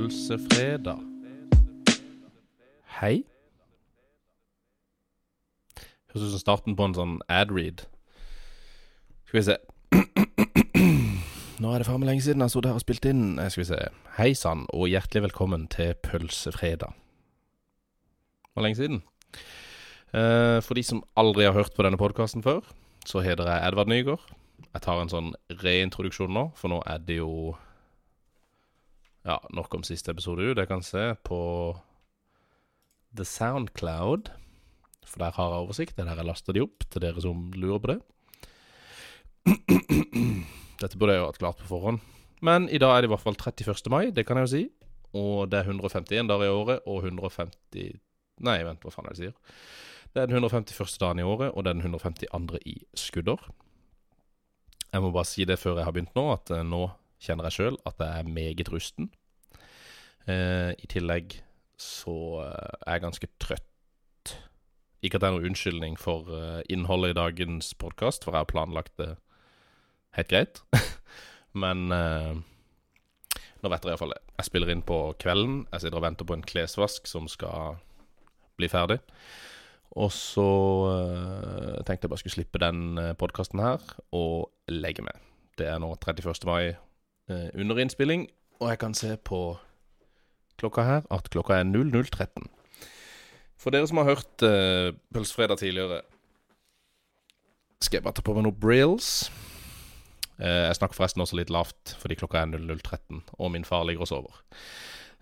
Pølsefredag. Hei. Høres ut som starten på en sånn ad-read. Skal vi se. Nå er det faen meg lenge siden jeg sto der og spilte inn. Eh, Skal vi se. Hei sann, og hjertelig velkommen til Pølsefredag. Det var lenge siden. Eh, for de som aldri har hørt på denne podkasten før, så heter jeg Edvard Nygaard. Jeg tar en sånn reintroduksjon nå, for nå er det jo Ja, nok om siste episode. Jeg kan se på The Soundcloud. For der har jeg oversikt. Det er der jeg laster de opp, til dere som lurer på det. Dette burde jeg jo hatt klart på forhånd. Men i dag er det i hvert fall 31. mai, det kan jeg jo si. Og det er 151 dager i året, og 150 Nei, vent, hva faen er det jeg sier? Det er den 151. dagen i året, og det er den 152. i skudder. Jeg må bare si det før jeg har begynt nå, at eh, nå kjenner jeg sjøl at jeg er meget rusten. Eh, I tillegg så eh, er jeg ganske trøtt. Ikke at det er noen unnskyldning for eh, innholdet i dagens podkast, for jeg har planlagt det helt greit. Men eh, nå vet dere iallfall det. Jeg spiller inn på kvelden. Jeg sitter og venter på en klesvask som skal bli ferdig. Og så eh, tenkte jeg bare skulle slippe den podkasten her og legge meg. Det er nå 31. mai eh, under innspilling, og jeg kan se på klokka her at klokka er 00.13. For dere som har hørt uh, Pølsefredag tidligere, skal jeg bare ta på meg noen brills. Eh, jeg snakker forresten også litt lavt fordi klokka er 00.13, og min far ligger og sover.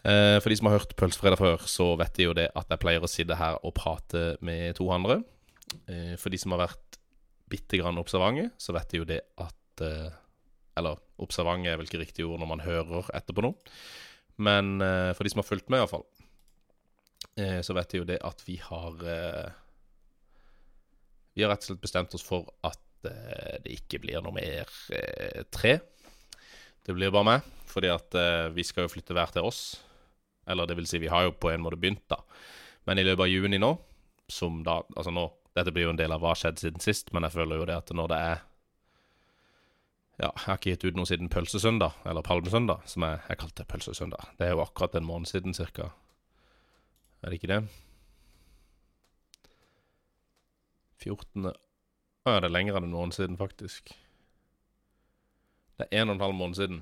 Eh, for de som har hørt Pølsefredag før, så vet de jo det at jeg pleier å sitte her og prate med to andre. Eh, for de som har vært bitte grann observante, så vet de jo det at eh, Eller observant er vel ikke riktig ord når man hører etterpå noe. Men eh, for de som har fulgt med, iallfall, eh, så vet de jo det at vi har eh, Vi har rett og slett bestemt oss for at eh, det ikke blir noe mer eh, tre. Det blir bare meg, fordi at eh, vi skal jo flytte hver til oss. Eller det vil si, vi har jo på en måte begynt, da. Men i løpet av juni nå, som da Altså nå, dette blir jo en del av hva har skjedd siden sist, men jeg føler jo det at når det er Ja, jeg har ikke gitt ut noe siden pølsesøndag, eller palmesøndag, som jeg, jeg kalte pølsesøndag. Det er jo akkurat en måned siden, cirka. Er det ikke det? 14. Å ja, det er lenger enn en måned siden, faktisk. Det er en og en halv måned siden.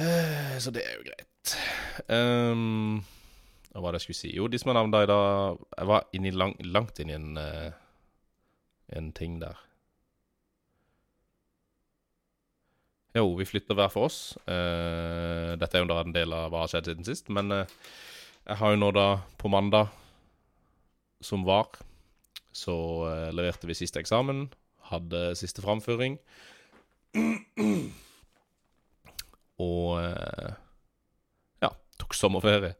Eh, Så det er jo greit. Um, hva var det jeg skulle si? Jo, de som har navnet i dag Jeg var inni lang, langt inn i en, eh, en ting der. Jo, vi flytter hver for oss. Uh, dette er jo da en del av hva har skjedd siden sist. Men uh, jeg har jo nå da på mandag, som var, så uh, leverte vi siste eksamen. Hadde siste framføring. Og ja, tok sommerferie.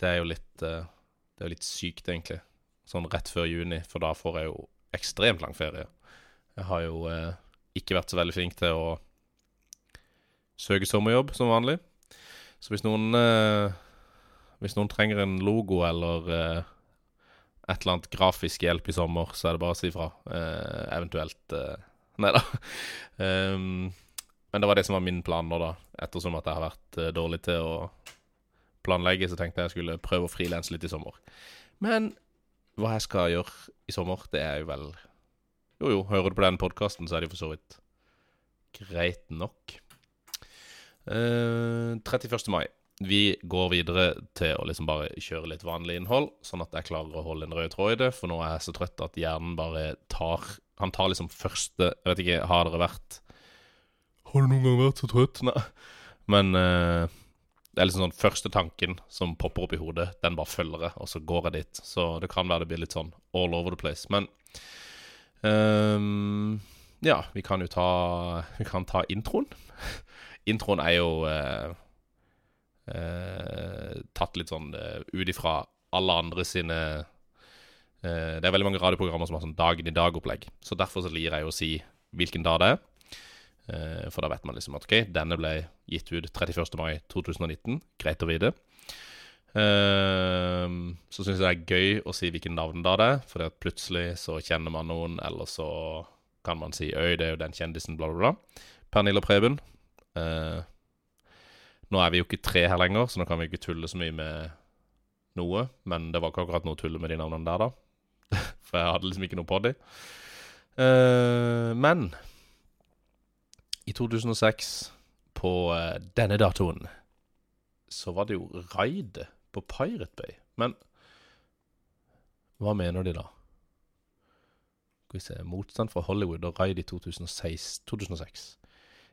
Det er jo litt Det er jo litt sykt, egentlig. Sånn rett før juni, for da får jeg jo ekstremt lang ferie. Jeg har jo ikke vært så veldig flink til å søke sommerjobb som vanlig. Så hvis noen eh, Hvis noen trenger en logo eller eh, et eller annet grafisk hjelp i sommer, så er det bare å si ifra. Eh, eventuelt eh, Nei da. Um, men det var det som var min plan nå, da. Ettersom at jeg har vært eh, dårlig til å planlegge, så tenkte jeg jeg skulle prøve å frilanse litt i sommer. Men hva jeg skal gjøre i sommer, det er jo vel Jo, jo, hører du på den podkasten, så er det jo for så vidt greit nok. Eh, 31. mai. Vi går videre til å liksom bare kjøre litt vanlig innhold, sånn at jeg klarer å holde en rød tråd i det, for nå er jeg så trøtt at hjernen bare tar Han tar liksom første Jeg vet ikke, har dere vært Har du noen gang vært så trøtt? Nei. Men uh, det er liksom sånn første tanken som popper opp i hodet, den bare følger jeg, og så går jeg dit. Så det kan være det blir litt sånn all over the place. Men um, ja, vi kan jo ta Vi kan ta introen. Introen er jo uh, uh, tatt litt sånn uh, ut ifra alle andre sine Det er veldig mange radioprogrammer som har sånn Dagen i dag-opplegg. Så derfor så lir jeg å si hvilken dag det er. For da vet man liksom at ok, denne ble gitt ut 31. mai 2019. Greit å vite. Så syns jeg det er gøy å si hvilken navn da det er, for plutselig så kjenner man noen, eller så kan man si 'øy, det er jo den kjendisen', bla, bla, bla. Pernille Preben. Eh, Nå er vi jo ikke tre her lenger, så nå kan vi ikke tulle så mye med noe. Men det var ikke akkurat noe tulle med de navnene der, da. For jeg hadde liksom ikke noe på de. Eh, men i 2006, på eh, denne datoen, så var det jo raid på Pirate Bay. Men hva mener de da? Skal vi se Motstand fra Hollywood og raid i 2006. 2006.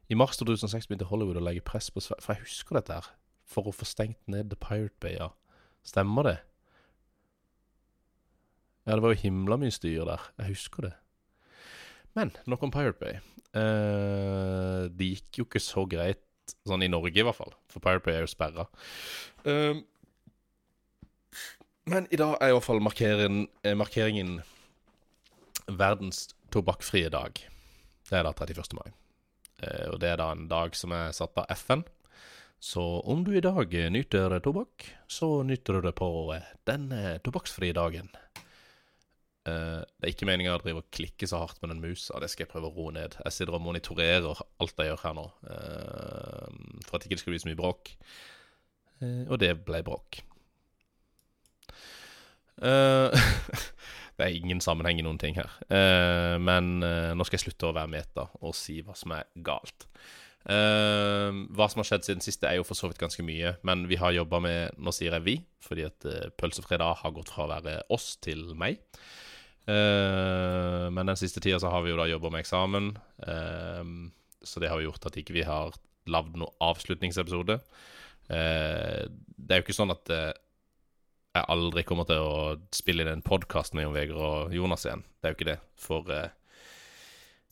I mars 2006 begynte Hollywood å legge press på Sverige. For jeg husker dette her. For å få stengt ned The Pirate Bay. Stemmer det? Ja, det var jo himla mye styr der. Jeg husker det. Men nok om Pirate Bay. Eh, det gikk jo ikke så greit, sånn i Norge i hvert fall. For Pirate Bay er jo sperra. Eh, men i dag er i hvert fall markeringen, eh, markeringen verdens tobakkfrie dag. Det er da 31. mai. Eh, og det er da en dag som er satt av FN. Så om du i dag nyter tobakk, så nyter du det på eh, denne tobakksfrie dagen. Eh, det er ikke meninga å drive og klikke så hardt med den musa, det skal jeg prøve å roe ned. Jeg sitter og monitorerer alt jeg gjør her nå, for at ikke det skal bli så mye bråk. Og det ble bråk. Det er ingen sammenheng i noen ting her. Uh, men uh, nå skal jeg slutte å være meta og si hva som er galt. Uh, hva som har skjedd siden sist, er jo for så vidt ganske mye. Men vi har jobba med Nå sier jeg vi, fordi at Pølsefredag har gått fra å være oss til meg. men den siste tida så har vi jo da jobba med eksamen, så det har jo gjort at ikke vi har lagd noen avslutningsepisode. det er jo ikke sånn at jeg aldri kommer til å spille inn en podkast med Jon Vegard og Jonas igjen. Det er jo ikke det. For eh,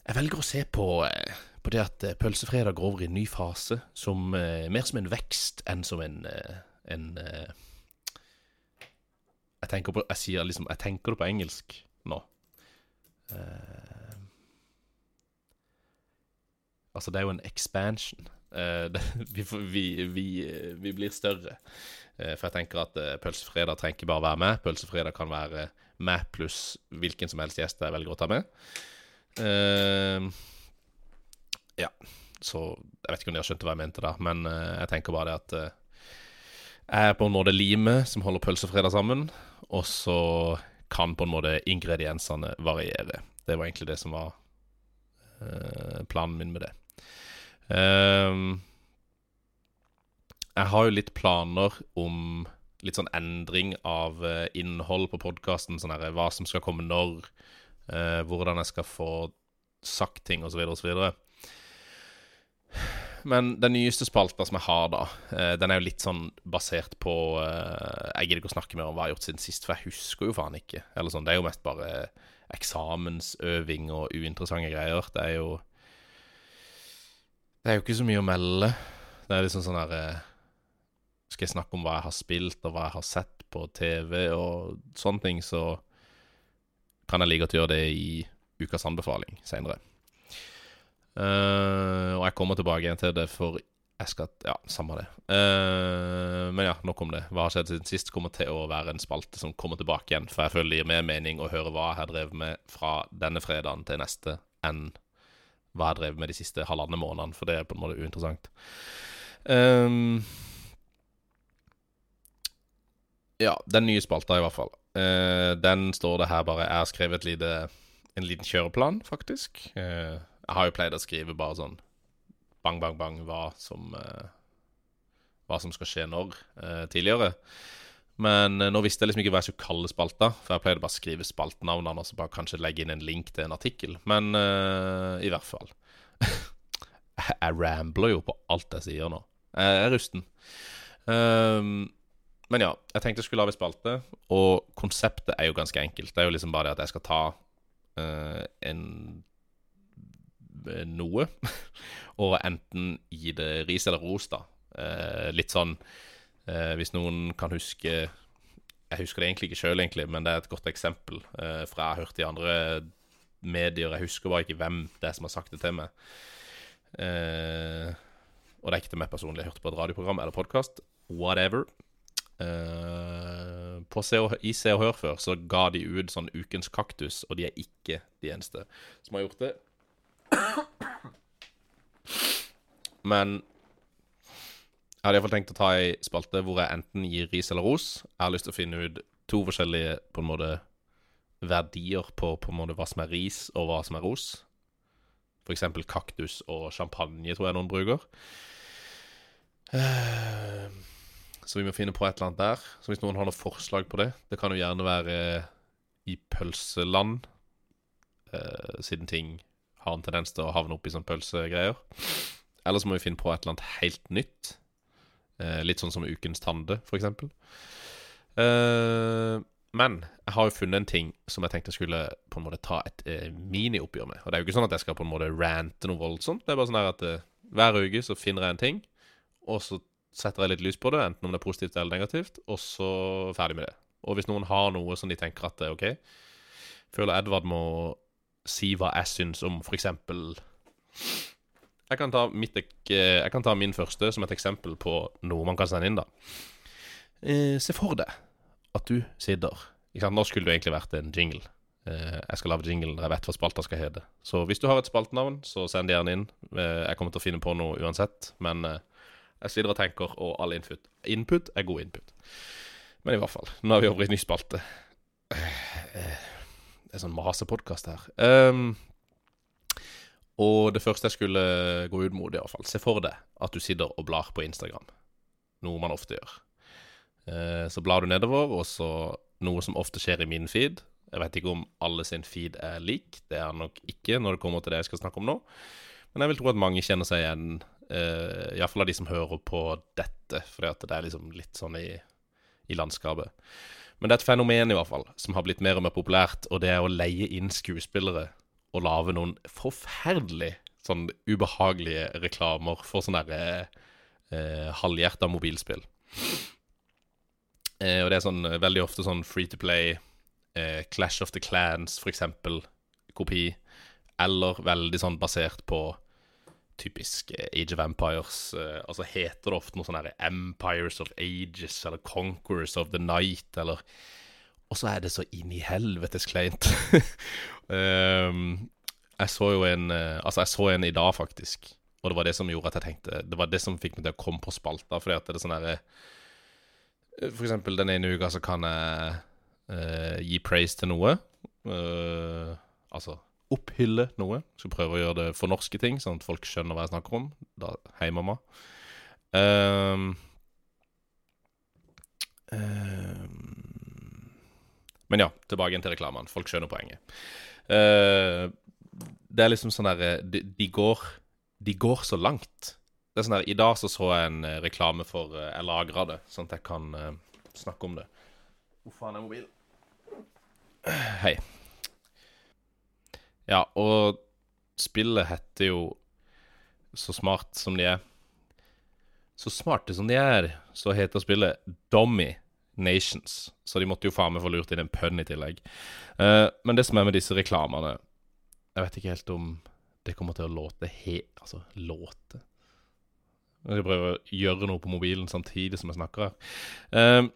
jeg velger å se på, eh, på det at eh, Pølsefredag går over i en ny fase, som, eh, mer som en vekst enn som en, eh, en eh, jeg, tenker på, jeg sier liksom Jeg tenker det på engelsk nå. altså, det er jo en expansion. Det, vi, vi, vi, vi blir større. Eh, for jeg tenker at Pølsefredag trenger ikke bare være med. Pølsefredag kan være med pluss hvilken som helst gjest jeg velger å ta med. Ja, så Jeg vet ikke om dere skjønte hva jeg mente da, men jeg tenker bare det at jeg er på en måte limet som holder Pølsefredag sammen, og så kan på en måte ingrediensene variere. Det var egentlig det som var planen min med det. Uh, jeg har jo litt planer om litt sånn endring av uh, innhold på podkasten. Sånn her, hva som skal komme når, uh, hvordan jeg skal få sagt ting, osv., osv. Men den nyeste spalta som jeg har, da, den er jo litt sånn basert på Jeg gidder ikke å snakke mer om hva jeg har gjort siden sist, for jeg husker jo faen ikke. Eller sånn, Det er jo mest bare eksamensøving og uinteressante greier. Det er jo Det er jo ikke så mye å melde. Det er liksom sånn herre skal jeg snakke om hva jeg har spilt, og hva jeg har sett på TV og sånne ting, så kan jeg like godt gjøre det i ukas anbefaling seinere. Uh, eh, og jeg kommer tilbake igjen til det, for jeg skal Ja, samme det. Uh, men ja, nok om det. Hva har skjedd siden sist, kommer til å være en spalte som kommer tilbake igjen. For jeg føler det gir mer mening å høre hva jeg har drevet med fra denne fredagen til neste, enn hva jeg drevet med de siste halvannen månedene, for det er på en måte uinteressant. Um, ja, den nye spalta, i hvert fall. Uh, den står det her bare Jeg har skrevet lite, en liten kjøreplan, faktisk. Uh, jeg har jo pleid å skrive bare sånn bang, bang, bang hva som uh, Hva som skal skje når, tidligere. Men nå visste jeg liksom ikke hva jeg skulle kalle spalta, for jeg pleide bare å skrive spaltenavnene og så bare kanskje legge inn en link til en artikkel. Men i hvert fall. jeg rambler jo på alt jeg sier nå. Jeg er rusten. Um, men ja, jeg tenkte jeg skulle lage spalte, og konseptet er jo ganske enkelt. Det er jo liksom bare det at jeg skal ta uh, en noe, og enten gi det ris eller ros, da. Uh, litt sånn uh, Hvis noen kan huske Jeg husker det egentlig ikke sjøl, men det er et godt eksempel fra jeg har hørt i andre medier. Jeg husker bare ikke hvem det er som har sagt det til meg. og det er ikke til meg personlig. Jeg hørte på et radioprogram eller podkast. Whatever. Uh, på Se og, I Se og Hør før så ga de ut sånn Ukens kaktus, og de er ikke de eneste som har gjort det. Men Jeg hadde iallfall tenkt å ta ei spalte hvor jeg enten gir ris eller ros. Jeg har lyst til å finne ut to forskjellige på en måte verdier på, på en måte hva som er ris, og hva som er ros. For eksempel kaktus og champagne, tror jeg noen bruker. Eh, Så vi må finne på et eller annet der. Så hvis noen har noen forslag på det Det kan jo gjerne være i pølseland, eh, siden ting har en tendens til å havne opp i sånn pølsegreier. Eller så må vi finne på et eller annet helt nytt. Eh, litt sånn som Ukens Tande, eksempel. Eh, men jeg har jo funnet en ting som jeg tenkte jeg skulle på en måte ta et eh, minioppgjør med. Og det er jo ikke sånn at jeg skal på en måte rante noe voldsomt. Det er bare sånn at eh, hver uke så finner jeg en ting, og så setter jeg litt lys på det, enten om det er positivt eller negativt, og så ferdig med det. Og hvis noen har noe som de tenker at det er OK, føler Edvard må si hva jeg syns om eksempel jeg kan, mitt, jeg kan ta min første som et eksempel på noe man kan sende inn, da. Eh, se for deg at du sitter? Nå skulle det egentlig vært en jingle. Eh, jeg skal lage jingle når jeg vet hva spalta skal hete. Så hvis du har et spaltenavn, så send det gjerne inn. Eh, jeg kommer til å finne på noe uansett, men jeg sitter og tenker, og all input Input er god input. Men i hvert fall, nå er vi over i ny spalte. Det er sånn masepodkast her. Ehm, og det første jeg skulle gå ut mot, iallfall Se for deg at du sitter og blar på Instagram. Noe man ofte gjør. Eh, så blar du nedover, og så noe som ofte skjer i min feed. Jeg vet ikke om alle sin feed er lik. Det er nok ikke når det kommer til det jeg skal snakke om nå. Men jeg vil tro at mange kjenner seg igjen, eh, iallfall av de som hører på dette, fordi det er liksom litt sånn i, i landskapet. Men det er et fenomen i hvert fall som har blitt mer og mer populært, og det er å leie inn skuespillere og lage noen forferdelig sånn ubehagelige reklamer for sånne der, eh, halvhjerta mobilspill. Eh, og det er sånn eh, veldig ofte sånn free to play, eh, Clash of the Clans for eksempel, kopi, eller veldig sånn basert på typisk eh, Age of Empires. Eh, altså heter det ofte noe sånn Empires of Ages, eller Conquerors of the Night, eller Og så er det så inn i helvetes kleint. um, jeg så jo en eh, Altså, jeg så en i dag, faktisk. Og det var det som gjorde at jeg tenkte Det var det som fikk meg til å komme på spalta, fordi at det er sånn herre For eksempel den ene uka så kan jeg uh, gi praise til noe. Uh, altså opphylle noe. Skal prøve å gjøre det for norske ting, sånn at folk skjønner hva jeg snakker om. Da, Hei, mamma. Um, ehm, men ja, tilbake til reklamene. Folk skjønner poenget. Uh, det er liksom sånn derre de, de går De går så langt. Det er sånn der, I dag så så jeg en eh, reklame for eh, Jeg lagra det, sånn at jeg kan uh, snakke om det. Hvor faen er mobilen? Hei. Ja, og spillet heter jo Så smart som de er. Så smarte som de er, så heter spillet Dommy Nations. Så de måtte jo faen meg få lurt inn en pønn i tillegg. Uh, men det som er med disse reklamene Jeg vet ikke helt om det kommer til å låte he... Altså, låte Jeg skal prøve å gjøre noe på mobilen samtidig som jeg snakker her. Uh,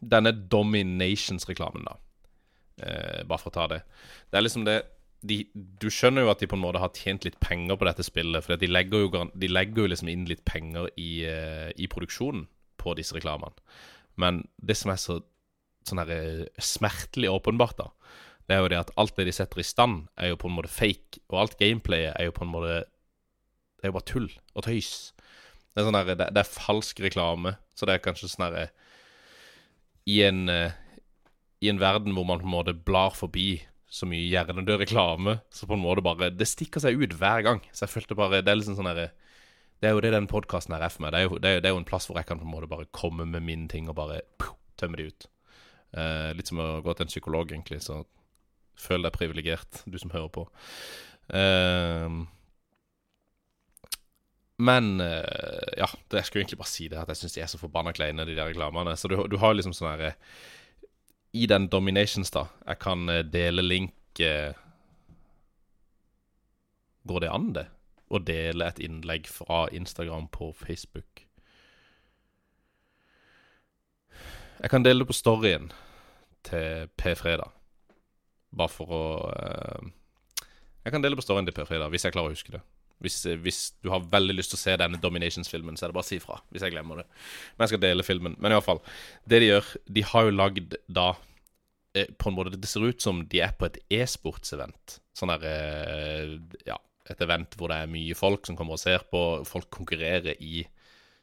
denne Dominations-reklamen, da. Uh, bare for å ta det. Det er liksom det de, Du skjønner jo at de på en måte har tjent litt penger på dette spillet. For de legger jo, de legger jo liksom inn litt penger i, eh, i produksjonen på disse reklamene. Men det som er så sånn her eh, smertelig åpenbart, da, det er jo det at alt det de setter i stand, er jo på en måte fake. Og alt gameplayet er jo på en måte Det er jo bare tull og tøys. Det er, sånn her, det, det er falsk reklame. Så det er kanskje sånn herre I en eh, I en verden hvor man på en måte blar forbi så mye hjernedød reklame, så på en måte bare Det stikker seg ut hver gang. Så jeg følte bare Det er liksom sånn herre Det er jo det den podkasten er meg. Det er, jo, det, er, det er jo en plass hvor jeg kan på en måte bare komme med mine ting og bare puh, tømme de ut. Eh, litt som å gå til en psykolog, egentlig. Så føl deg privilegert, du som hører på. Eh, men eh, ja, det, jeg skulle egentlig bare si det, at jeg syns de er så forbanna kleine, de der reklamene. Så du, du har liksom sånn herre I den Dominations, da Jeg kan eh, dele link eh, Går det an, det? Å dele et innlegg fra Instagram på Facebook? Jeg kan dele det på storyen til P-fredag. Bare for å eh, Jeg kan dele på storyen til P-fredag, hvis jeg klarer å huske det. Hvis, eh, hvis du har veldig lyst til å se denne Dominations-filmen, så er det bare å si ifra hvis jeg glemmer det. Men jeg skal dele filmen. Men i hvert fall, det de gjør De har jo lagd da eh, På en måte Det ser ut som de er på et e-sportsevent. Sånn der Ja, et event hvor det er mye folk som kommer og ser på. Folk konkurrerer i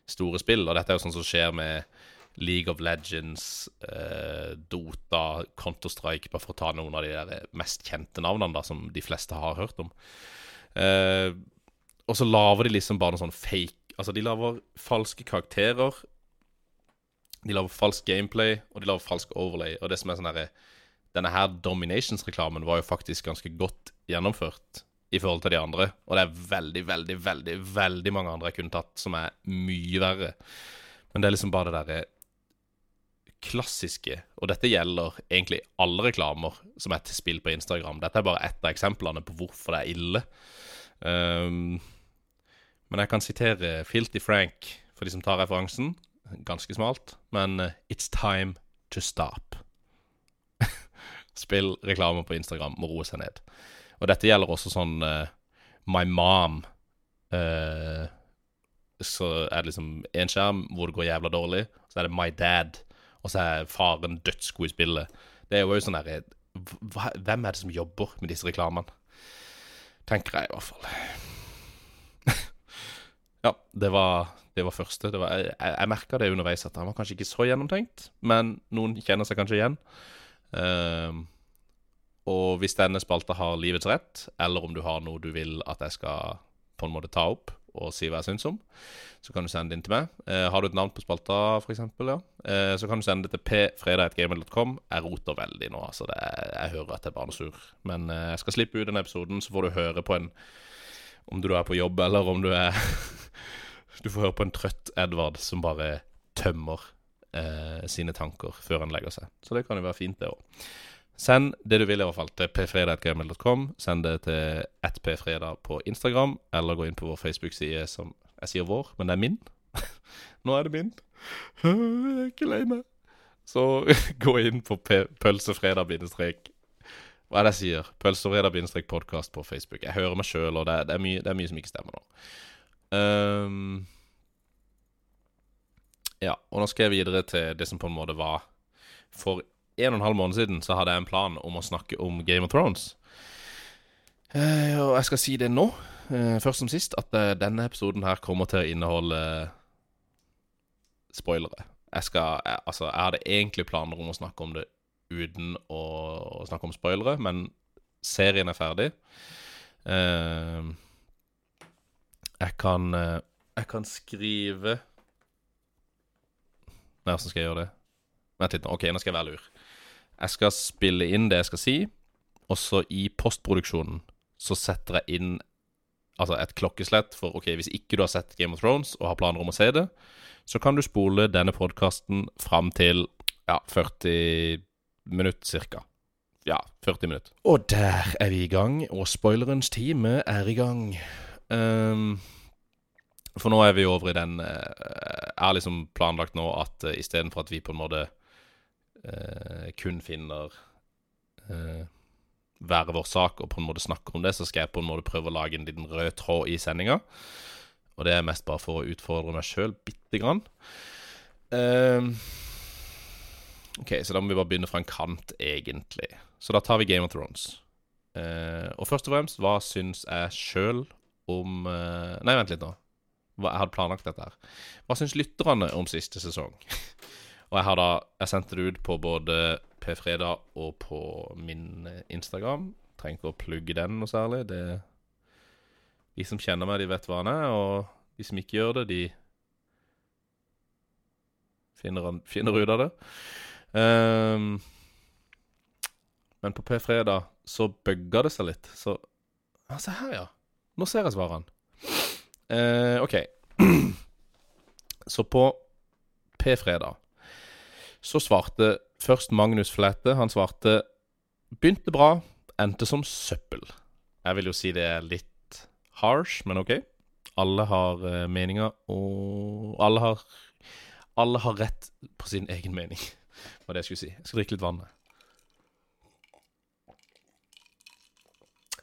store spill, og dette er jo sånn som skjer med League of Legends, eh, Dota, Counter-Strike, bare for å ta noen av de der mest kjente navnene da, som de fleste har hørt om. Eh, og så lager de liksom bare noe sånn fake Altså, de lager falske karakterer. De lager falsk gameplay, og de lager falsk overlay. Og det som er sånn herre Denne her Dominations-reklamen var jo faktisk ganske godt gjennomført i forhold til de andre. Og det er veldig, veldig, veldig veldig mange andre jeg kunne tatt som er mye verre. Men det er liksom bare det derre klassiske, og dette gjelder egentlig alle reklamer som er til spill på Instagram. Dette er bare ett av eksemplene på hvorfor det er ille. Um, men jeg kan sitere Filty Frank for de som tar referansen. Ganske smalt, men uh, It's time to stop. Spill reklame på Instagram må roe seg ned. Og dette gjelder også sånn uh, My mom. Uh, så er det liksom én skjerm hvor det går jævla dårlig. Så er det My dad og så er faren dødsgod i spillet. Det er jo sånn derre Hvem er det som jobber med disse reklamene? Tenker jeg i hvert fall. ja, det var, det var første. Det var, jeg jeg merka det underveis at han var kanskje ikke så gjennomtenkt, men noen kjenner seg kanskje igjen. Uh, og hvis denne spalta har livets rett, eller om du har noe du vil at jeg skal på en måte ta opp, og si hva jeg syns om, så kan du sende det inn til meg. Eh, har du et navn på spalta, f.eks., ja, eh, så kan du sende det til pfredag.gmail.com. Jeg roter veldig nå, altså. Er, jeg hører at det er barnesur. Men eh, jeg skal slippe ut denne episoden, så får du høre på en Om du er på jobb, eller om du er Du får høre på en trøtt Edvard som bare tømmer eh, sine tanker før han legger seg. Så det kan jo være fint, det òg. Send det du vil i hvert fall til pfredag.gmail.com. Send det til attpfredag på Instagram, eller gå inn på vår Facebook-side som Jeg sier vår, men det er min. Nå er det min. Jeg er ikke lei meg. Så gå inn på pølsefredag-bindestrek Hva er det jeg sier? Pølsefredag-podkast på Facebook. Jeg hører meg sjøl, og det er, det, er mye, det er, mye, som ikke stemmer nå. Um, ja, og nå skal jeg videre til det som på en måte var for en og en halv måned siden så hadde jeg en plan om å snakke om Game of Thrones. Eh, og jeg skal si det nå, eh, først som sist, at eh, denne episoden her kommer til å inneholde spoilere. Jeg skal jeg, Altså, jeg hadde egentlig planer om å snakke om det uten å, å snakke om spoilere, men serien er ferdig. Eh, jeg kan eh, Jeg kan skrive Nei, åssen skal jeg gjøre det? Vent litt nå. OK, nå skal jeg være lur. Jeg skal spille inn det jeg skal si, og så i postproduksjonen så setter jeg inn altså et klokkeslett for OK, hvis ikke du har sett Game of Thrones og har planer om å se det, så kan du spole denne podkasten fram til ja, 40 minutter cirka. Ja, 40 minutter. Og der er vi i gang, og spoilerens time er i gang. Um, for nå er vi over i den Jeg har liksom planlagt nå at uh, istedenfor at vi på en måte eh, kun finner eh, hver vår sak og på en måte snakker om det, så skal jeg på en måte prøve å lage en liten rød tråd i sendinga. Og det er mest bare for å utfordre meg sjøl bitte grann. Eh, OK, så da må vi bare begynne fra en kant, egentlig. Så da tar vi Game of Thrones. Eh, og først og fremst, hva syns jeg sjøl om eh, Nei, vent litt nå. Hva, jeg hadde planlagt dette her. Hva syns lytterne om siste sesong? Og jeg har da Jeg sendte det ut på både P-fredag og på min eh, Instagram. Trenger ikke å plugge den noe særlig. Det De som kjenner meg, de vet hva han er, og de som ikke gjør det, de finner, finner ut av det. Um, men på P-fredag så bugga det seg litt, så ja, Se her, ja. Nå ser jeg svarene. Uh, OK. så på P-fredag så svarte først Magnus Flete. Han svarte Begynte bra, endte som søppel. Jeg vil jo si det er litt harsh, men OK. Alle har uh, meninger, og alle har Alle har rett på sin egen mening, var det jeg skulle si. Jeg skal drikke litt vann.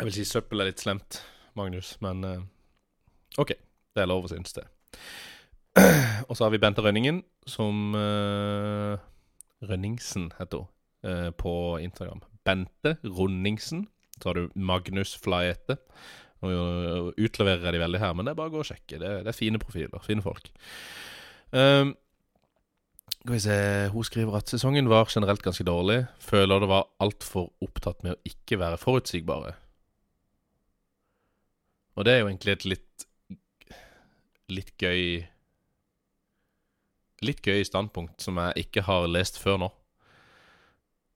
Jeg vil si søppel er litt slemt, Magnus, men uh, OK, det er lov å synes det. Og så har vi Bente Rønningen, som uh, Rønningsen heter hun uh, på Instagram. Bente Rundingsen. Så har du Magnus Flaete. Nå utleverer jeg de veldig her, men det er bare å gå og sjekke. Det, det er fine profiler. Fine folk. Um, skal vi se Hun skriver at sesongen var generelt ganske dårlig. Føler det var altfor opptatt med å ikke være forutsigbare. Og det er jo egentlig et litt Litt gøy Litt gøy standpunkt som jeg ikke har lest før nå.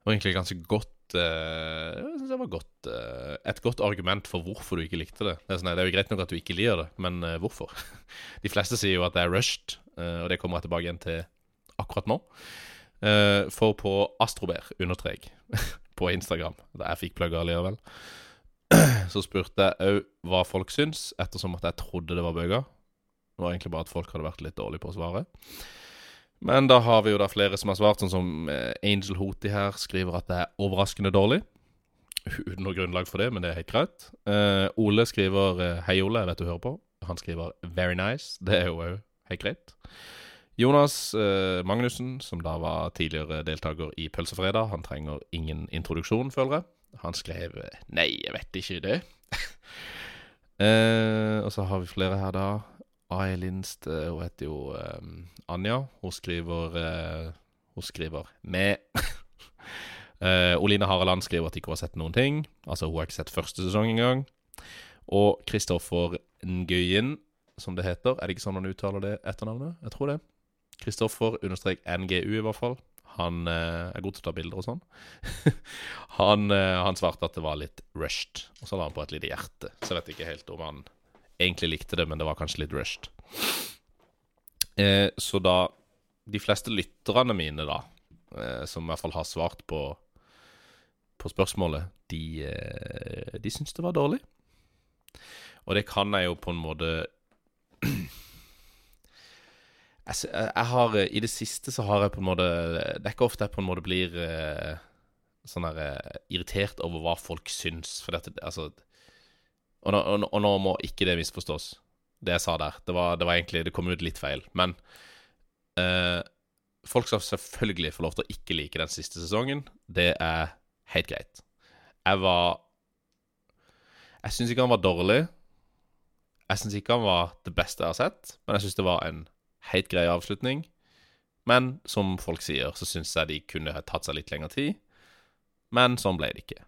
Og egentlig ganske godt uh, Jeg synes det var godt uh, et godt argument for hvorfor du ikke likte det. Det er, sånn, det er jo greit nok at du ikke liker det, men uh, hvorfor? De fleste sier jo at det er rushed, og det kommer jeg tilbake igjen til akkurat nå. for på Astrober understrek på Instagram, der jeg fikk plugga likevel, så spurte jeg òg hva folk syns, ettersom at jeg trodde det var bøker. Det var egentlig bare at folk hadde vært litt dårlige på å svare. Men da har vi jo da flere som har svart, sånn som eh, Angel Hoti her skriver at det er overraskende dårlig. Uten noe grunnlag for det, men det er helt greit. Uh, Ole skriver uh, Hei, Ole, jeg vet du hører på. Han skriver 'very nice'. Det er jo òg helt greit. Jonas uh, Magnussen, som da var tidligere deltaker i Pølsefredag, han trenger ingen introduksjon, føler jeg. Han skrev 'Nei, jeg vet ikke det'. og så har vi flere her, da. Eilinst Lindst Hun heter jo um, Anja. Hun skriver uh, Hun skriver med uh, Oline Hareland skriver at de ikke har sett noen ting. Altså, hun har ikke sett første sesong engang. Og Kristoffer Nguyen, som det heter. Er det ikke sånn man uttaler det etternavnet? Jeg tror det. Kristoffer understrek NGU, i hvert fall. Han er god til å ta bilder og sånn. han, han, svarte at det var litt rushed, og så la han på et lite hjerte. Så jeg vet ikke helt om han egentlig likte det, men det var kanskje litt rushed. Eh, så da De fleste lytterne mine, da, eh, som i hvert fall har svart på, på spørsmålet, de, eh, de syns det var dårlig. Og det kan jeg jo på en måte jeg, jeg, har I det siste så har jeg på en måte Det er ikke ofte jeg på en måte blir eh, sånn her eh, irritert over hva folk syns. For dette, altså og nå, og, og nå, må ikke det misforstås, det jeg sa der. Det var, det var egentlig Det kom ut litt feil. Men eh, folk skal selvfølgelig få lov til å ikke like den siste sesongen. Det er helt greit. Jeg var Jeg syns ikke han var dårlig. Jeg syns ikke han var det beste jeg har sett, men jeg syns det var en helt grei avslutning. Men som folk sier, så syns jeg de kunne tatt seg litt lengre tid. Men sånn ble det ikke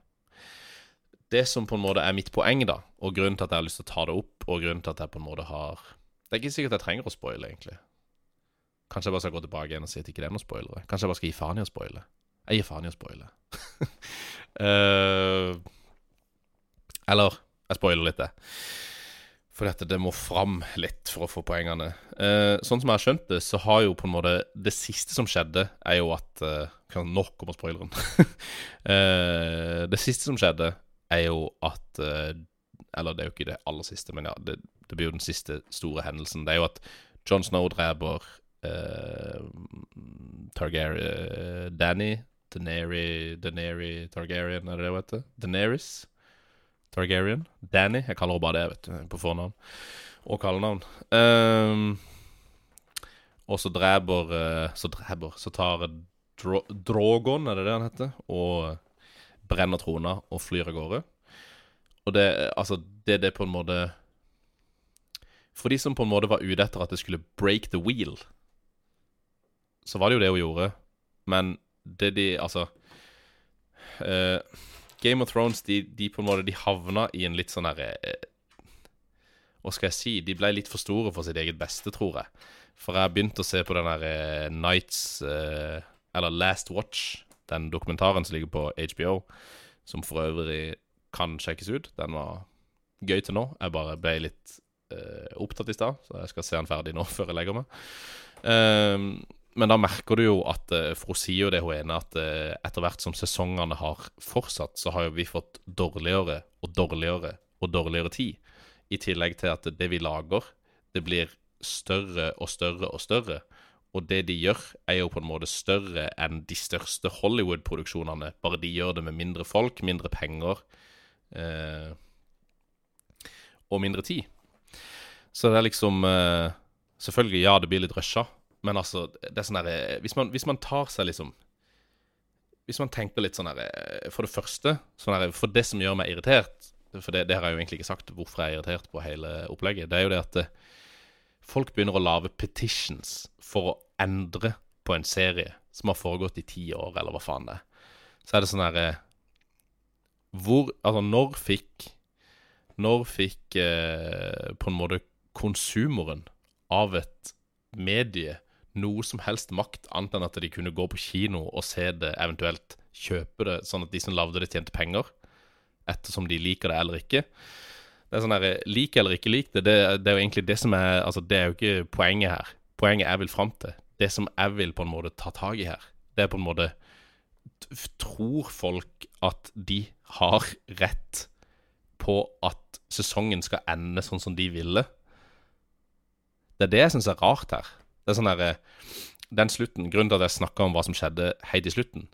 det som på en måte er mitt poeng, da, og grunnen til at jeg har lyst til å ta det opp, og grunnen til at jeg på en måte har Det er ikke sikkert jeg trenger å spoile, egentlig. Kanskje jeg bare skal gå tilbake igjen og si at ikke det er noe spoilere. Kanskje jeg bare skal gi faen i å spoile. Jeg gir faen i å spoile. uh, eller jeg spoiler litt, det. For dette, det må fram litt for å få poengene. Uh, sånn som jeg har skjønt det, så har jo på en måte Det siste som skjedde, er jo at uh, Nå kommer spoileren. uh, det siste som skjedde, er jo at eh, Eller det er jo ikke det aller siste, men ja, det, det blir jo den siste store hendelsen. Det er jo at John Snow dreper uh, Targaryen Danny Deneri, Deneri Targaryen, er det det hun heter? Deneris Targaryen? Danny? Jeg kaller henne bare det, vet du, på fornavn. Og kallenavn. Um, og så dreper Så dreper Så tar Dro Drogon, er det det han heter? Og brenner trona og flyr av gårde. Og det, altså, det er det på en måte For de som på en måte var ute etter at det skulle break the wheel, så var det jo det hun gjorde. Men det de Altså uh, Game of Thrones, de, de, på en måte De havna i en litt sånn herre uh, Hva skal jeg si? De ble litt for store for sitt eget beste, tror jeg. For jeg begynte å se på den her uh, Nights Eller Last Watch den dokumentaren som ligger på HBO, som for øvrig kan sjekkes ut. Den var gøy til nå. Jeg bare ble litt uh, opptatt i stad, så jeg skal se den ferdig nå før jeg legger meg. Um, men da merker du jo at uh, For hun sier jo det hun ene, at uh, etter hvert som sesongene har fortsatt, så har jo vi fått dårligere og dårligere og dårligere tid. I tillegg til at det vi lager, det blir større og større og større. Og det de gjør, er jo på en måte større enn de største Hollywood-produksjonene. Bare de gjør det med mindre folk, mindre penger eh, og mindre tid. Så det er liksom eh, Selvfølgelig, ja, det blir litt rusha, men altså det er sånn derre hvis, man- hvis man tar seg liksom Hvis man tenker litt sånn her For det første, sånn her, For det som gjør meg irritert For det, det har jeg jo egentlig ikke sagt hvorfor jeg er irritert på hele opplegget. Det er jo det at eh, folk begynner å lage petitions for å endre på en serie som har foregått i ti år, eller hva faen det er. Så er det sånn herre Hvor Altså, når fikk Når fikk eh, på en måte konsumeren av et medie noe som helst makt, annet enn at de kunne gå på kino og se det, eventuelt kjøpe det, sånn at de som lagde det, tjente penger, ettersom de liker det eller ikke. Det er sånn her, Lik eller ikke lik det, det, det er jo egentlig det som er Altså, det er jo ikke poenget her. Poenget jeg vil fram til, det som jeg vil på en måte ta tak i her, det er på en måte Tror folk at de har rett på at sesongen skal ende sånn som de ville? Det er det jeg syns er rart her. Det er sånn der, eh, Den slutten, Grunnen til at jeg snakka om hva som skjedde helt i slutten,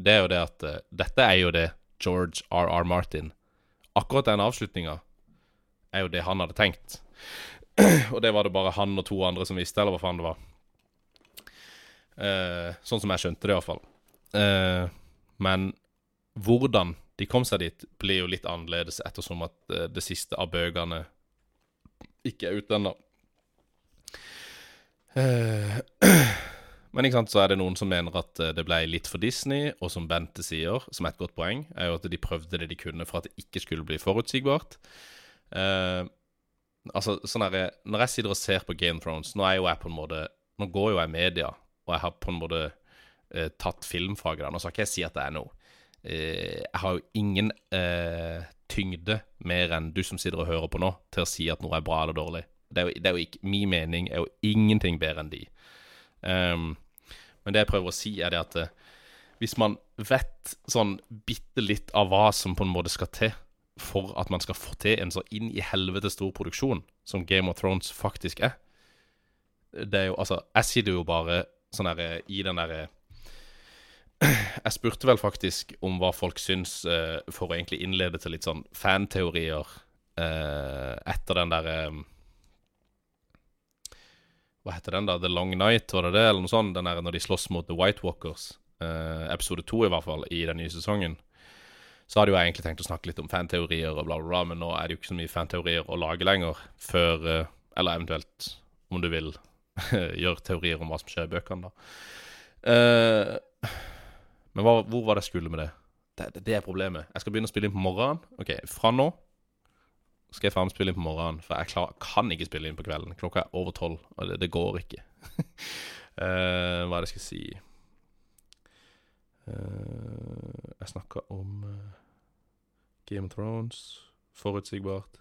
det er jo det at eh, dette er jo det George R.R. Martin Akkurat den avslutninga er jo det han hadde tenkt. og det var det bare han og to andre som visste, eller hva faen det var. Uh, sånn som jeg skjønte det, iallfall. Uh, men hvordan de kom seg dit, blir jo litt annerledes ettersom at uh, det siste av bøkene ikke er ute ennå. Uh, Men ikke sant, så er det noen som mener at eh, det ble litt for Disney, og som Bente sier, som er et godt poeng, er jo at de prøvde det de kunne for at det ikke skulle bli forutsigbart. Eh, altså, sånn her, Når jeg sitter og ser på Game Thrones Nå er jo jeg på en måte Nå går jo jeg i media, og jeg har på en måte uh, tatt filmfaget der. Nå skal ikke jeg si at det er noe. Uh, jeg har jo ingen tyngde mer enn du som sitter og hører på nå, til å si at noe er bra eller dårlig. Det er jo, det er jo ikke, Min mening er jo ingenting bedre enn de. Um, men det jeg prøver å si, er det at hvis man vet sånn bitte litt av hva som på en måte skal til for at man skal få til en så inn i helvete stor produksjon som Game of Thrones faktisk er Det er jo Altså, jeg sitter jo bare sånn der i den derre Jeg spurte vel faktisk om hva folk syns, eh, for å egentlig innlede til litt sånn fanteorier eh, etter den derre hva heter den da? The Long Night, var det det? Eller noe sånt? Den der når de slåss mot The White Walkers. Eh, episode to, i hvert fall, i den nye sesongen. Så hadde jo jeg egentlig tenkt å snakke litt om fanteorier og bla, bla, bla, men nå er det jo ikke så mye fanteorier å lage lenger før eh, Eller eventuelt, om du vil, gjøre teorier om hva som skjer i bøkene, da. Uh, men hva, hvor var det jeg skulle med det? det? Det er problemet. Jeg skal begynne å spille inn på morgenen. Ok, fra nå skal jeg faen spille inn på morgenen, for jeg klar, kan ikke spille inn på kvelden. Klokka er over tolv, og det, det går ikke. uh, hva er det jeg skal si Uh, Jeg snakka om Game of Thrones, forutsigbart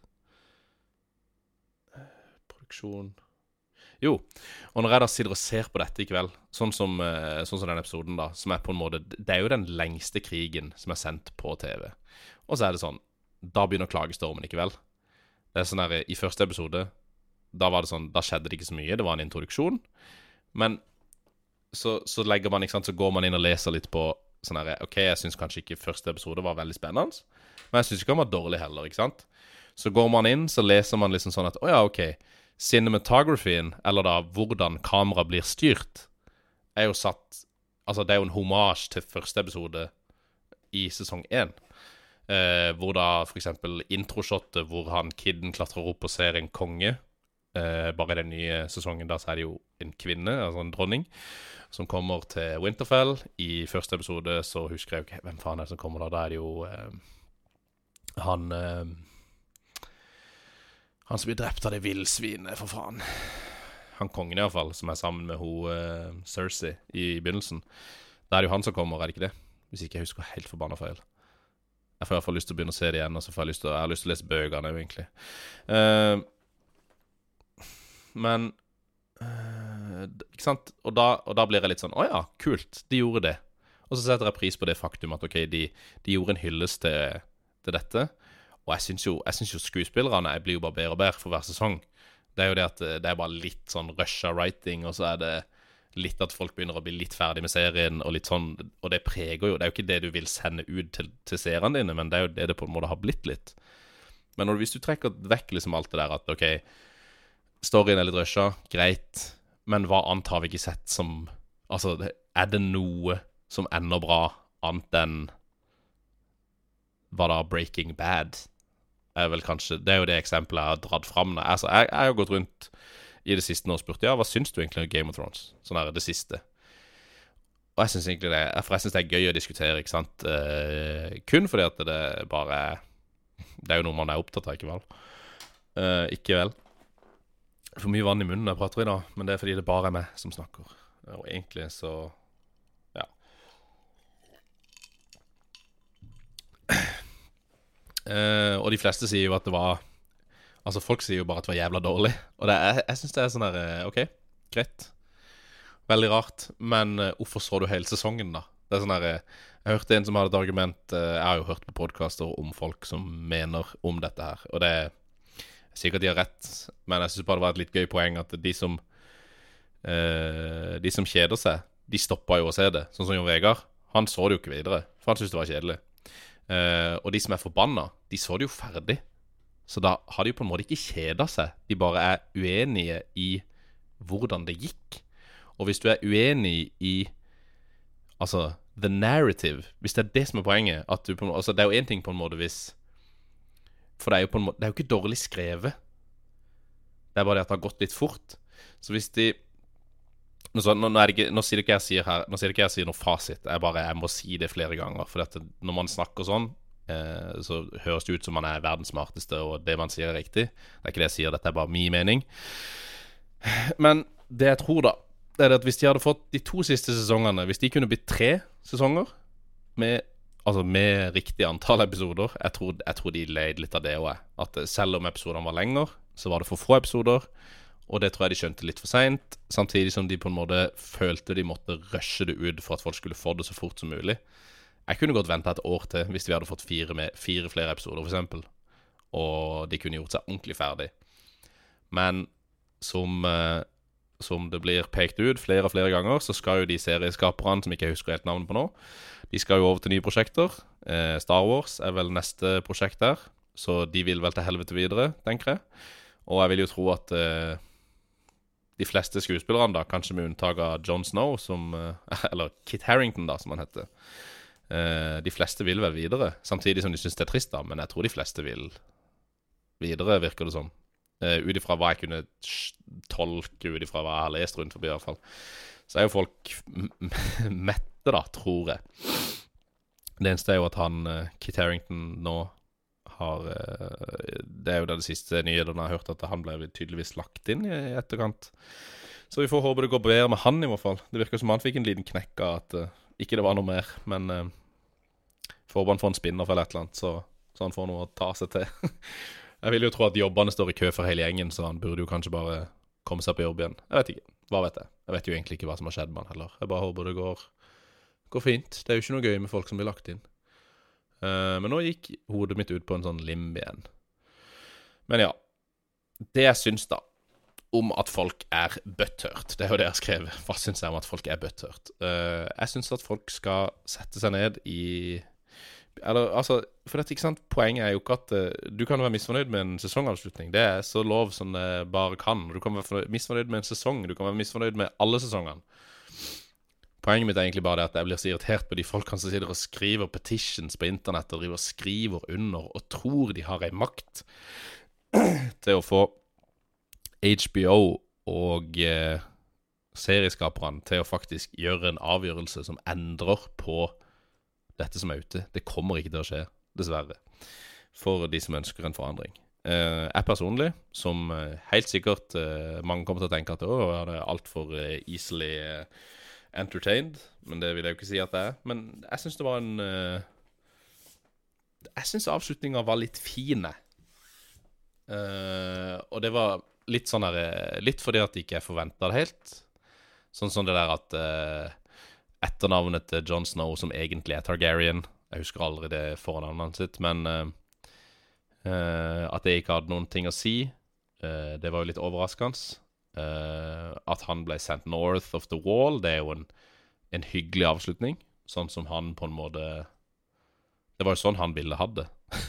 Eh, Produksjon Jo, og når jeg da sitter og ser på dette i kveld, sånn som, eh, sånn som den episoden, da, som er på en måte Det er jo den lengste krigen som er sendt på TV. Og så er det sånn Da begynner klagestormen i kveld. Det er sånn her, I første episode Da var det sånn, da skjedde det ikke så mye. Det var en introduksjon. Men så, så legger man, ikke sant, så går man inn og leser litt på sånn her OK, jeg syns kanskje ikke første episode var veldig spennende, men jeg syns ikke han var dårlig heller, ikke sant? Så går man inn, så leser man liksom sånn at å ja, OK. Cinematographyen, eller da hvordan kamera blir styrt, er jo satt Altså, det er jo en homasj til første episode i sesong én. Eh, hvor da eksempel introshotet hvor han kiden klatrer opp og ser en konge. Eh, bare i den nye sesongen da så er det jo en kvinne, altså en dronning, som kommer til Winterfell. I første episode så husker jeg jo ikke hvem faen er det som kommer da. Da er det jo eh, han eh, Han som blir drept av det villsvinet, for faen. Han kongen, iallfall, som er sammen med hun eh, Cersei i begynnelsen. Da er det jo han som kommer, er det ikke det? Hvis ikke jeg husker helt forbanna feil. Jeg får i hvert fall lyst til å begynne å se det igjen, og så får jeg lyst til å, lyst til å lese bøkene òg, egentlig. Uh, men uh, Ikke sant? Og da, og da blir jeg litt sånn Å ja, kult. De gjorde det. Og så setter jeg pris på det faktum at OK, de, de gjorde en hyllest til, til dette. Og jeg syns jo, jo skuespillerne jeg blir jo bare bedre og bedre for hver sesong. Det er jo det at eh, det er bare litt sånn rusha writing, og så er det litt at folk begynner å bli litt ferdig med serien, og litt sånn Og det preger jo Det er jo ikke det du vil sende ut til, til seerne dine, men det er jo det det på en måte har blitt litt. Men når, hvis du trekker vekk liksom alt det der at OK Storyen er litt rusha, greit. Men hva annet har vi ikke sett som Altså, er det noe som ender bra, annet enn Hva da? Breaking Bad? Er vel kanskje Det er jo det eksempelet jeg har dratt fram. Altså, jeg, jeg har gått rundt i det siste nå og spurt ja, hva syns du egentlig om Game of Thrones. Sånn her, det siste. Og jeg syns egentlig det For jeg syns det er gøy å diskutere, ikke sant. Eh, kun fordi at det bare er Det er jo noe man er opptatt av, ikke vel? Eh, ikke vel? For mye vann i munnen jeg prater i dag, men det er fordi det bare er meg som snakker. Og egentlig så Eh, og de fleste sier jo at det var Altså, folk sier jo bare at det var jævla dårlig. Og det er, jeg syns det er sånn der eh, OK, greit. Veldig rart. Men uh, hvorfor så du hele sesongen, da? Det er sånn eh, Jeg hørte en som hadde et argument uh, Jeg har jo hørt på podkaster om folk som mener om dette her. Og det er sikkert de har rett, men jeg syns bare det var et litt gøy poeng at de som De som kjeder seg, de stoppa jo å se det. Sånn som Jon Vegard. Han så det jo ikke videre, for han syntes det var kjedelig. Eh, og de som er forbanna, de så det jo ferdig. Så da har de jo på en måte ikke kjeda seg. De bare er uenige i hvordan det gikk. Og hvis du er uenig i Altså, the narrative Hvis det er det som er poenget at du på en måte, altså Det er jo én ting på en måte hvis For det er jo på en måte Det er jo ikke dårlig skrevet. Det er bare det at det har gått litt fort. Så hvis de så, nå, nå, ikke, nå sier ikke jeg sier her Nå sier ikke jeg sier noe fasit. Jeg bare jeg må si det flere ganger. For dette, når man snakker sånn, eh, så høres det ut som man er verdens smarteste, og det man sier, er riktig. Det er ikke det jeg sier, dette er bare min mening. Men det jeg tror, da, det er at hvis de hadde fått de to siste sesongene Hvis de kunne blitt tre sesonger med, altså med riktig antall episoder Jeg tror, jeg tror de leide litt av det òg. At selv om episodene var lenger, så var det for få episoder. Og det tror jeg de skjønte litt for seint. Samtidig som de på en måte følte de måtte rushe det ut for at folk skulle få det så fort som mulig. Jeg kunne godt venta et år til hvis vi hadde fått fire, med, fire flere episoder, f.eks. Og de kunne gjort seg ordentlig ferdig. Men som, eh, som det blir pekt ut flere og flere ganger, så skal jo de serieskaperne som ikke jeg husker helt navnet på nå, de skal jo over til nye prosjekter. Eh, Star Wars er vel neste prosjekt der, så de vil vel til helvete videre, tenker jeg. Og jeg vil jo tro at eh, de fleste skuespillerne, da, kanskje med unntak av John Snow, som, eh, eller Kit Harrington, da, som han heter eh, De fleste vil vel videre, samtidig som de syns det er trist, da, men jeg tror de fleste vil videre, virker det som. Uh, ut ifra hva jeg kunne tolke, ut ifra hva jeg har lest rundt forbi, i hvert fall. Så er jo folk mette, da, tror jeg. Det eneste er jo at han Kit Harrington nå har eh, Det er jo det siste nyheten jeg har hørt, at han ble tydeligvis lagt inn i etterkant. Så vi får håpe det går bedre med han, i hvert fall. Det virker som han fikk en liten knekk av at uh, ikke det var noe mer. Men uh, får han får en spinner eller et eller annet, så, så han får noe å ta seg til. Jeg vil jo tro at jobbene står i kø for hele gjengen, så han burde jo kanskje bare komme seg på jobb igjen. Jeg vet ikke. Hva vet jeg? Jeg vet jo egentlig ikke hva som har skjedd med han heller. Jeg bare håper det går, går fint. Det er jo ikke noe gøy med folk som blir lagt inn. Eh, men nå gikk hodet mitt ut på en sånn limb igjen. Men ja. Det jeg syns, da, om at folk er butthurt Det er jo det jeg har skrevet. Hva syns jeg om at folk er butthurt? Eh, jeg syns at folk skal sette seg ned i eller, altså, for dette, ikke sant? Poenget er jo ikke at eh, du kan være misfornøyd med en sesongavslutning. Det er så lov som det bare kan. Du kan være misfornøyd med en sesong. Du kan være misfornøyd med alle sesongene. Poenget mitt er egentlig bare det at jeg blir så irritert på de folkene som sitter og skriver petitions på internett og driver og skriver under og tror de har ei makt til å få HBO og eh, serieskaperne til å faktisk gjøre en avgjørelse som endrer på dette som er ute. Det kommer ikke til å skje, dessverre. For de som ønsker en forandring. Eh, jeg personlig, som eh, helt sikkert eh, mange kommer til å tenke at å, er det altfor eh, easily eh, entertained. Men det vil jeg jo ikke si at det er. Men jeg syns det var en eh, Jeg syns avslutninga var litt fin. Eh, og det var litt sånn der eh, Litt fordi at jeg ikke forventa det helt. Sånn som det der at uh, etternavnet til John Snow, som egentlig er Targaryen Jeg husker aldri det fornavnet sitt, men uh, At det ikke hadde noen ting å si, det var jo litt overraskende. Eh, at han ble sendt north of the wall, det er jo en, en hyggelig avslutning. Sånn som han på en måte Det var jo sånn han ville hatt det.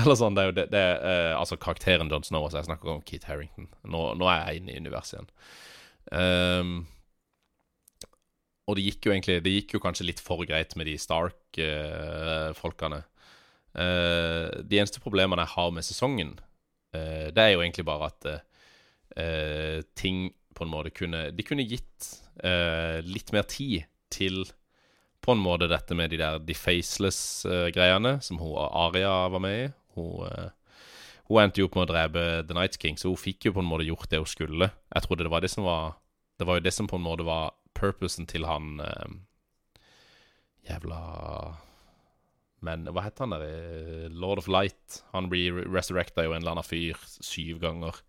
Eller sånn, det er jo det, det eh, Altså karakteren John Snow, altså jeg snakker om Keith Harrington. Nå, nå er jeg inne i universet igjen. Um, og det gikk jo egentlig Det gikk jo kanskje litt for greit med de Stark-folkene. Uh, de eneste problemene jeg har med sesongen, det er jo egentlig bare at eh, ting på en måte kunne De kunne gitt eh, litt mer tid til på en måte dette med de der The Faceless-greiene, som hun Aria var med i. Hun, eh, hun endte jo opp med å drepe The Night King, så hun fikk jo på en måte gjort det hun skulle. Jeg trodde det var det som var Det var jo det som på en måte var purposen til han eh, Jævla Men hva heter han der? eh, Lord of Light. Han blir resurrecta jo en eller annen fyr syv ganger.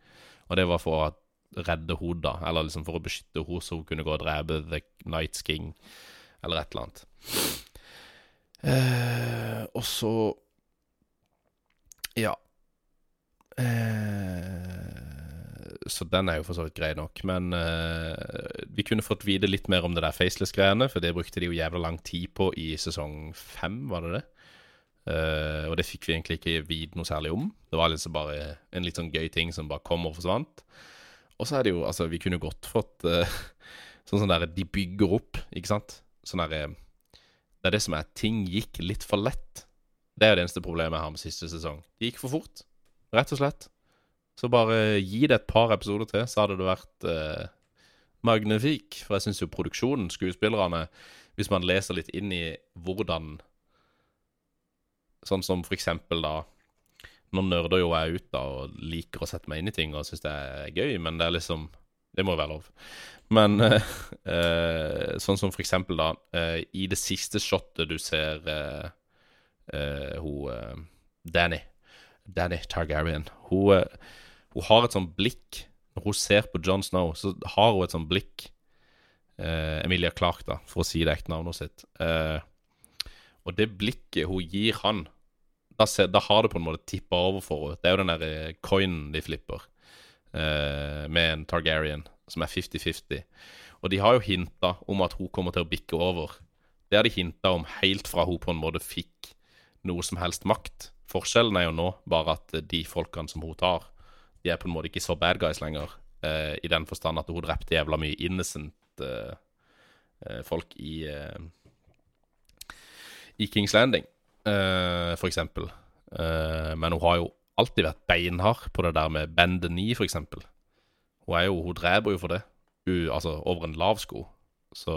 Og det var for å redde henne, da. Eller liksom for å beskytte henne, så hun kunne gå og drepe The Nights King, eller et eller annet. Eh, og så Ja. Eh, så den er jo for så vidt grei nok. Men eh, vi kunne fått vite litt mer om det der faceless-greiene, for det brukte de jo jævla lang tid på i sesong fem, var det det? Eh, og det fikk vi egentlig ikke vite noe særlig om. Det var liksom bare en litt sånn gøy ting som bare kom og forsvant. Og så er det jo Altså, vi kunne godt fått uh, sånn sånn der De bygger opp, ikke sant? Sånn derre Det er det som er Ting gikk litt for lett. Det er jo det eneste problemet jeg har med siste sesong. Det gikk for fort, rett og slett. Så bare gi det et par episoder til, så hadde det vært uh, magnifik. For jeg syns jo produksjonen, skuespillerne Hvis man leser litt inn i hvordan Sånn som for eksempel da Nå nerder jo jeg ut da og liker å sette meg inn i ting og syns det er gøy, men det er liksom Det må jo være lov. Men uh, uh, sånn som for eksempel da uh, I det siste shotet du ser eh, hun Danny Danny Targaryen. Hun, hun har et sånt blikk Når hun ser på John Snow, så har hun et sånt blikk Emilia Clark, da, for å si det ekte navnet sitt. Eh, og det blikket hun gir han, da, ser, da har det på en måte tippa over for henne. Det er jo den der eh, coinen de flipper, eh, med en Targaryen, som er 50-50. Og de har jo hinta om at hun kommer til å bikke over. Det har de hinta om helt fra hun på en måte fikk noe som helst makt. Forskjellen er jo nå bare at de folkene som hun tar, de er på en måte ikke så bad guys lenger. Eh, I den forstand at hun drepte jævla mye innocent eh, eh, folk i eh, I Kings Landing, uh, for eksempel. Eh, men hun har jo alltid vært beinhard på det der med bend the knee, for eksempel. Hun, jo, hun dreper jo for det, u, altså over en lav sko. Så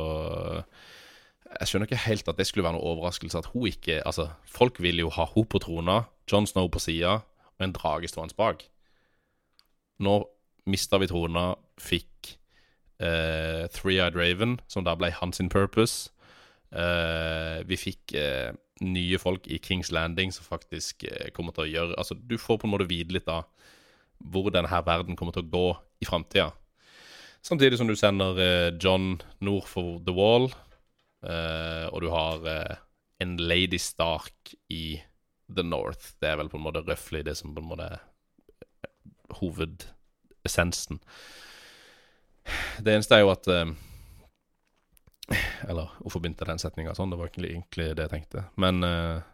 jeg skjønner ikke helt at det skulle være noe overraskelse at hun ikke Altså, folk vil jo ha hun på trona, John Snow på sida og en drage stående bak. Nå mista vi trona, fikk eh, Three-Eyed Raven, som da ble hans purpose. Eh, vi fikk uh, nye folk i Kings Landing som faktisk uh, kommer til å gjøre Altså, du får på en måte vite litt av hvor denne verden kommer til å gå i framtida. Samtidig som du sender John nord for The Wall, og du har en Lady Stark i The North. Det er vel på en måte røftlig det som på en måte er hovedessensen. Det eneste er jo at Eller hvorfor begynte den setninga sånn? Det var egentlig, egentlig det jeg tenkte. Men eh,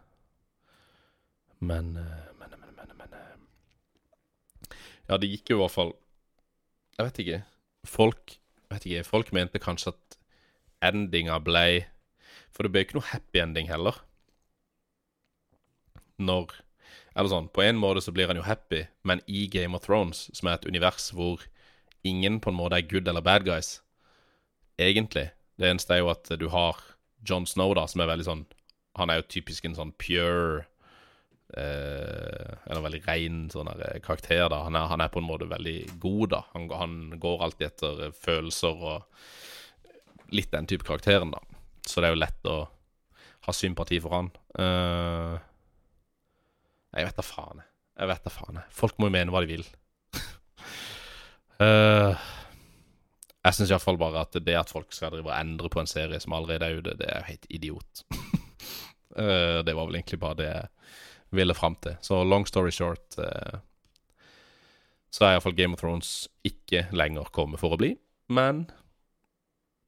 Men eh, Men, men, men, men eh, Ja, det gikk jo i hvert fall Jeg vet ikke. Folk vet ikke, folk mente kanskje at endinga ble For det ble ikke noe happy ending heller. Når Eller sånn, på en måte så blir han jo happy, men i Game of Thrones, som er et univers hvor ingen på en måte er good eller bad guys, egentlig Det eneste er jo at du har John Snow, da, som er veldig sånn Han er jo typisk en sånn pure eh, Eller veldig ren sånn eh, karakter, da. Han er, han er på en måte veldig god, da. Han, han går alltid etter eh, følelser og litt den type karakteren, da. Så det er jo lett å ha sympati for han. Eh, jeg vet da faen. jeg. Jeg vet da faen. Folk må jo mene hva de vil. Eh, jeg syns iallfall bare at det at folk skal drive og endre på en serie som allerede er ute, det er jo helt idiot. Eh, det var vel egentlig bare det jeg ville fram til. Så long story short eh, Så er iallfall Game of Thrones ikke lenger kommet for å bli. Men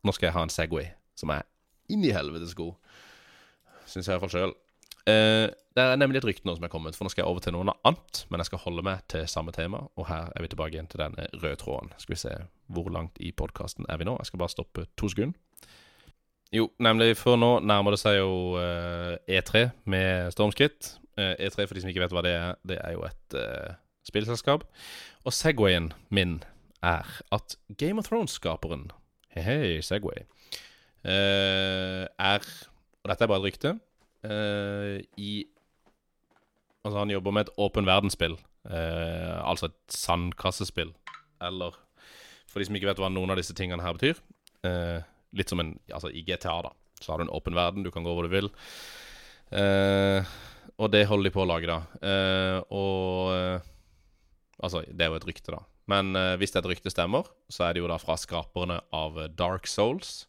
nå skal jeg ha en Segway som er inni helvetes god. Syns jeg iallfall sjøl. Eh, det er nemlig et rykte nå som er kommet, for nå skal jeg over til noe annet. Men jeg skal holde meg til samme tema, og her er vi tilbake igjen til denne røde tråden. Skal vi se hvor langt i podkasten er vi nå. Jeg skal bare stoppe to sekunder. Jo, nemlig for nå nærmer det seg jo uh, E3 med stormskritt. Uh, E3, for de som ikke vet hva det er, det er jo et uh, spillselskap. Og Segwayen min er at Game of Thrones-skaperen Hei, hei, Segway. eh, er Og dette er bare et rykte. Eh, I Altså, han jobber med et åpen verdensspill. Uh, altså et sandkassespill. Eller For de som ikke vet hva noen av disse tingene her betyr. Uh, litt som en Altså, i GTA, da. Så har du en åpen verden, du kan gå hvor du vil. Og det holder de på å lage, da. Og Altså, det er jo et rykte, da. Men uh, hvis et rykte stemmer, så er det jo da fra skaperne av Dark Souls.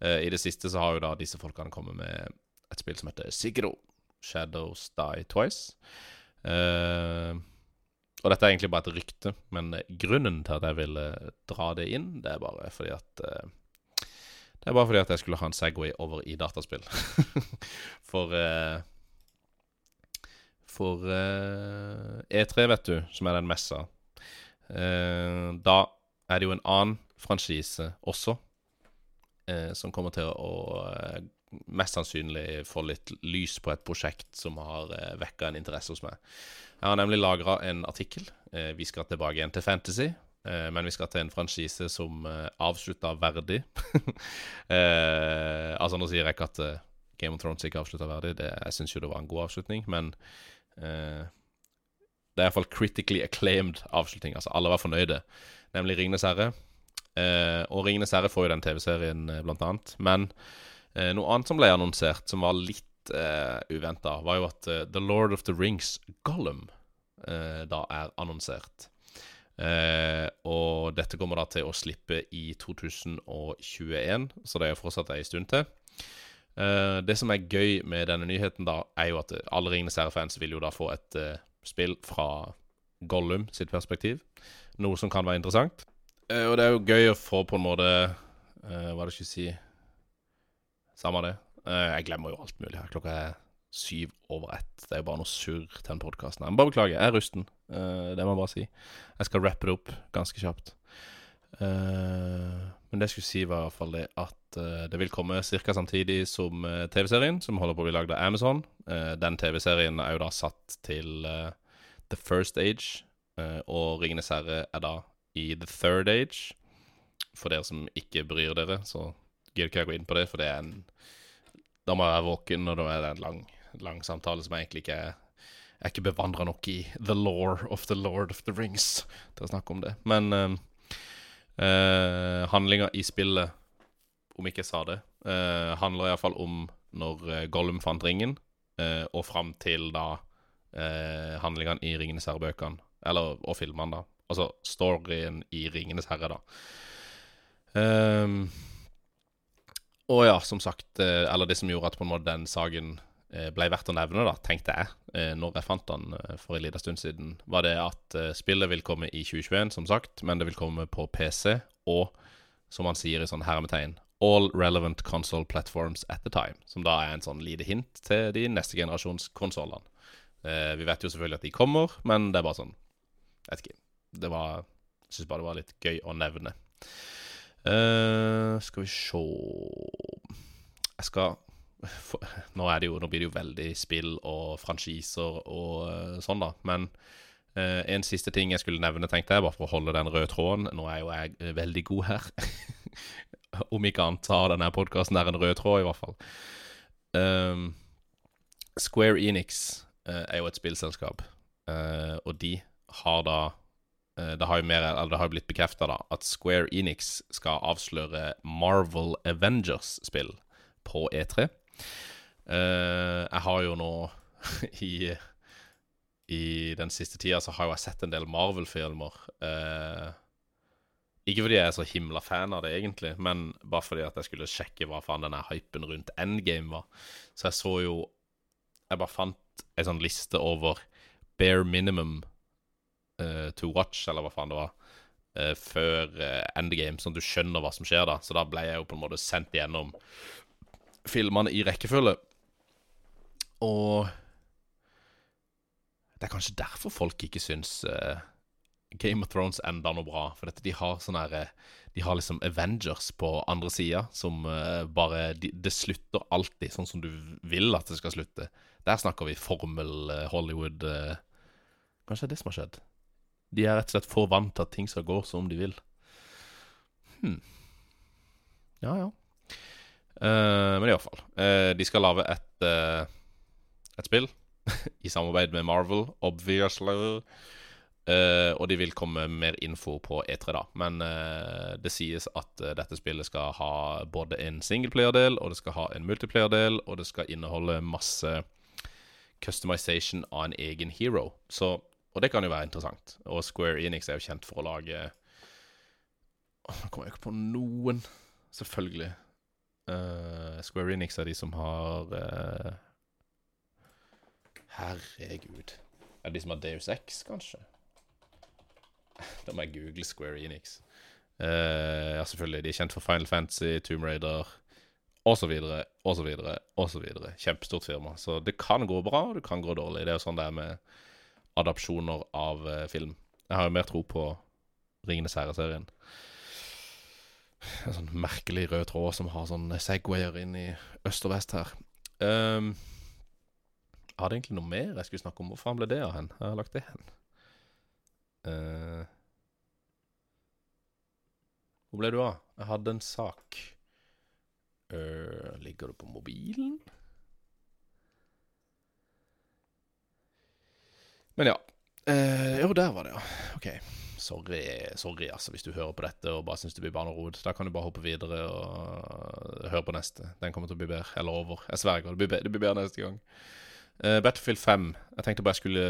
Uh, I det siste så har jo da disse folkene kommet med et spill som heter Sigro. Shadows Die Twice. Uh, og dette er egentlig bare et rykte, men grunnen til at jeg ville dra det inn, det er bare fordi at uh, Det er bare fordi at jeg skulle ha en Segway over i dataspill. For uh, For eh, E3, vet du, som er den messa, da er det jo en annen franchise også som kommer til å mest sannsynlig få litt lys på et prosjekt som har eh, vekka en interesse hos meg. Jeg har nemlig lagra en artikkel. Eh, vi skal tilbake igjen til fantasy. Eh, men vi skal til en franchise som eh, avslutta verdig. eh, altså, nå sier jeg ikke at eh, Game of Thrones ikke avslutta verdig. Det, jeg syns jo det var en god avslutning, men det er iallfall critically acclaimed avslutning. Altså, alle var fornøyde. Nemlig Ringenes herre. Og Ringenes herre får jo den TV-serien, blant annet. Men noe annet som ble annonsert, som var litt uh, uventa, var jo at eh, The Lord of the Rings, Gollum, eh, da er annonsert. Eh, og dette kommer da til å slippe i 2021, så det er jo fortsatt ei stund til. Eh, det som er gøy med denne nyheten, da, er jo at eh, alle Ringenes herre-fans vil jo da få et eh, spill fra Gollum sitt perspektiv. Noe som kan være interessant. Eh, og det er jo gøy å få på en måte eh, Hva er det jeg skulle si Samme det. Eh, jeg glemmer jo alt mulig her. Klokka er syv over ett. Det er jo bare noe surr til den podkasten. Men bare beklager, jeg er rusten. Eh, det må jeg bare si. Jeg skal rappe det opp ganske kjapt. Eh, men det jeg skulle si, var i hvert fall det at det vil komme ca. samtidig som TV-serien, som holder på å bli lagd av Amazon. Den TV-serien er jo da satt til The First Age, og Ringenes herre er da i The Third Age. For dere som ikke bryr dere, så gidder ikke jeg gå inn på det, for det er en Da må jeg være våken, og da er det en lang, lang samtale som jeg egentlig ikke er Jeg er ikke bevandra nok i the law of the Lord of the Rings til å snakke om det. Men uh, uh, handlinga i spillet, om ikke jeg sa det, uh, handler iallfall om når eh, Gollum fant ringen, uh, og fram til da uh, handlingene i Ringenes herre-bøkene. Eller, og filmene, da. Altså storyen i Ringenes herre, da. Ehm, og ja, som sagt, eh, eller det som gjorde at på en måte den saken eh, ble verdt å nevne, da, tenkte jeg, eh, når jeg fant den for en liten stund siden, var det at spillet vil komme i 2021, som sagt, men det vil komme på PC, og som han sier i sånn hermetegn, all relevant console platforms at the time, som da er en sånn lite hint til de neste generasjons konsollene. Vi vet jo selvfølgelig at de kommer, men det er bare sånn, Jeg vet ikke, det var, jeg synes bare det var litt gøy å nevne. Eh, skal vi se Jeg skal for, nå, jo, nå blir det jo veldig spill og franchiser og uh, sånn, da. Men uh, en siste ting jeg skulle nevne, tenkte jeg, bare for å holde den røde tråden. Nå er jo jeg veldig god her. Om ikke annet så har denne podkasten en rød tråd, i hvert fall. Um, Square Enix uh, er jo et spillselskap, og de har da det har jo mer, eller det har blitt bekrefta at Square Enix skal avsløre Marvel Avengers-spill på E3. Eh, jeg har jo nå i I den siste tida så har jo jeg sett en del Marvel-filmer. Eh, ikke fordi jeg er så himla fan av det, egentlig, men bare fordi at jeg skulle sjekke hva faen denne hypen rundt Endgame var. Så jeg så jo Jeg bare fant ei sånn liste over bare minimum eh, to watch, eller hva faen det var, uh, før eh, Endgame, sånn at du skjønner hva som skjer da. Så da ble jeg jo på en måte sendt gjennom filmene i rekkefølge. Og det er kanskje derfor folk ikke syns uh, Game of Thrones enda noe bra. For dette, de har sånn herre De har liksom Avengers på andre sida, som uh, bare de, Det slutter alltid sånn som du vil at det skal slutte. Der snakker vi formel uh, Hollywood Kanskje det er det som har skjedd. De er rett og slett for vant til at ting skal gå som de vil. Hm. Ja, ja. Uh, men iallfall. Uh, de skal lage et, uh, et spill i samarbeid med Marvel, obviously. Uh, og de vil komme mer info på E3, da. Men uh, det sies at uh, dette spillet skal ha både en singleplayer-del, og det skal ha en multiplayer-del, og det skal inneholde masse customization av en egen hero. Så, og det kan jo være interessant. Og Square Enix er jo kjent for å lage Nå kommer jeg ikke på noen, selvfølgelig. Square Enix er de som har Herregud. Er det de som har Deus X, kanskje? Da må jeg google Square Enix. Uh, ja, selvfølgelig. De er kjent for Final Fantasy, Tomb Raider osv., osv., osv. Kjempestort firma. Så det kan gå bra, og det kan gå dårlig. Det er jo sånn det er med adopsjoner av uh, film. Jeg har jo mer tro på Ringenes herre-serien. En sånn merkelig rød tråd som har sånn Segwayer inn i øst og vest her. Um, jeg hadde egentlig noe mer jeg skulle snakke om. Hvor faen ble det av hen? Jeg har lagt det hen. Uh, hvor ble du av? Jeg hadde en sak. Uh, ligger du på mobilen? Men ja. Eh, jo, der var det, ja. OK. Sorry, sorry altså, hvis du hører på dette og bare syns det blir barnerod. Da kan du bare hoppe videre og høre på neste. Den kommer til å bli bedre. Eller over. Jeg sverger. Det blir, bedre, det blir bedre neste gang. Uh, Battlefield 5. Jeg tenkte bare jeg skulle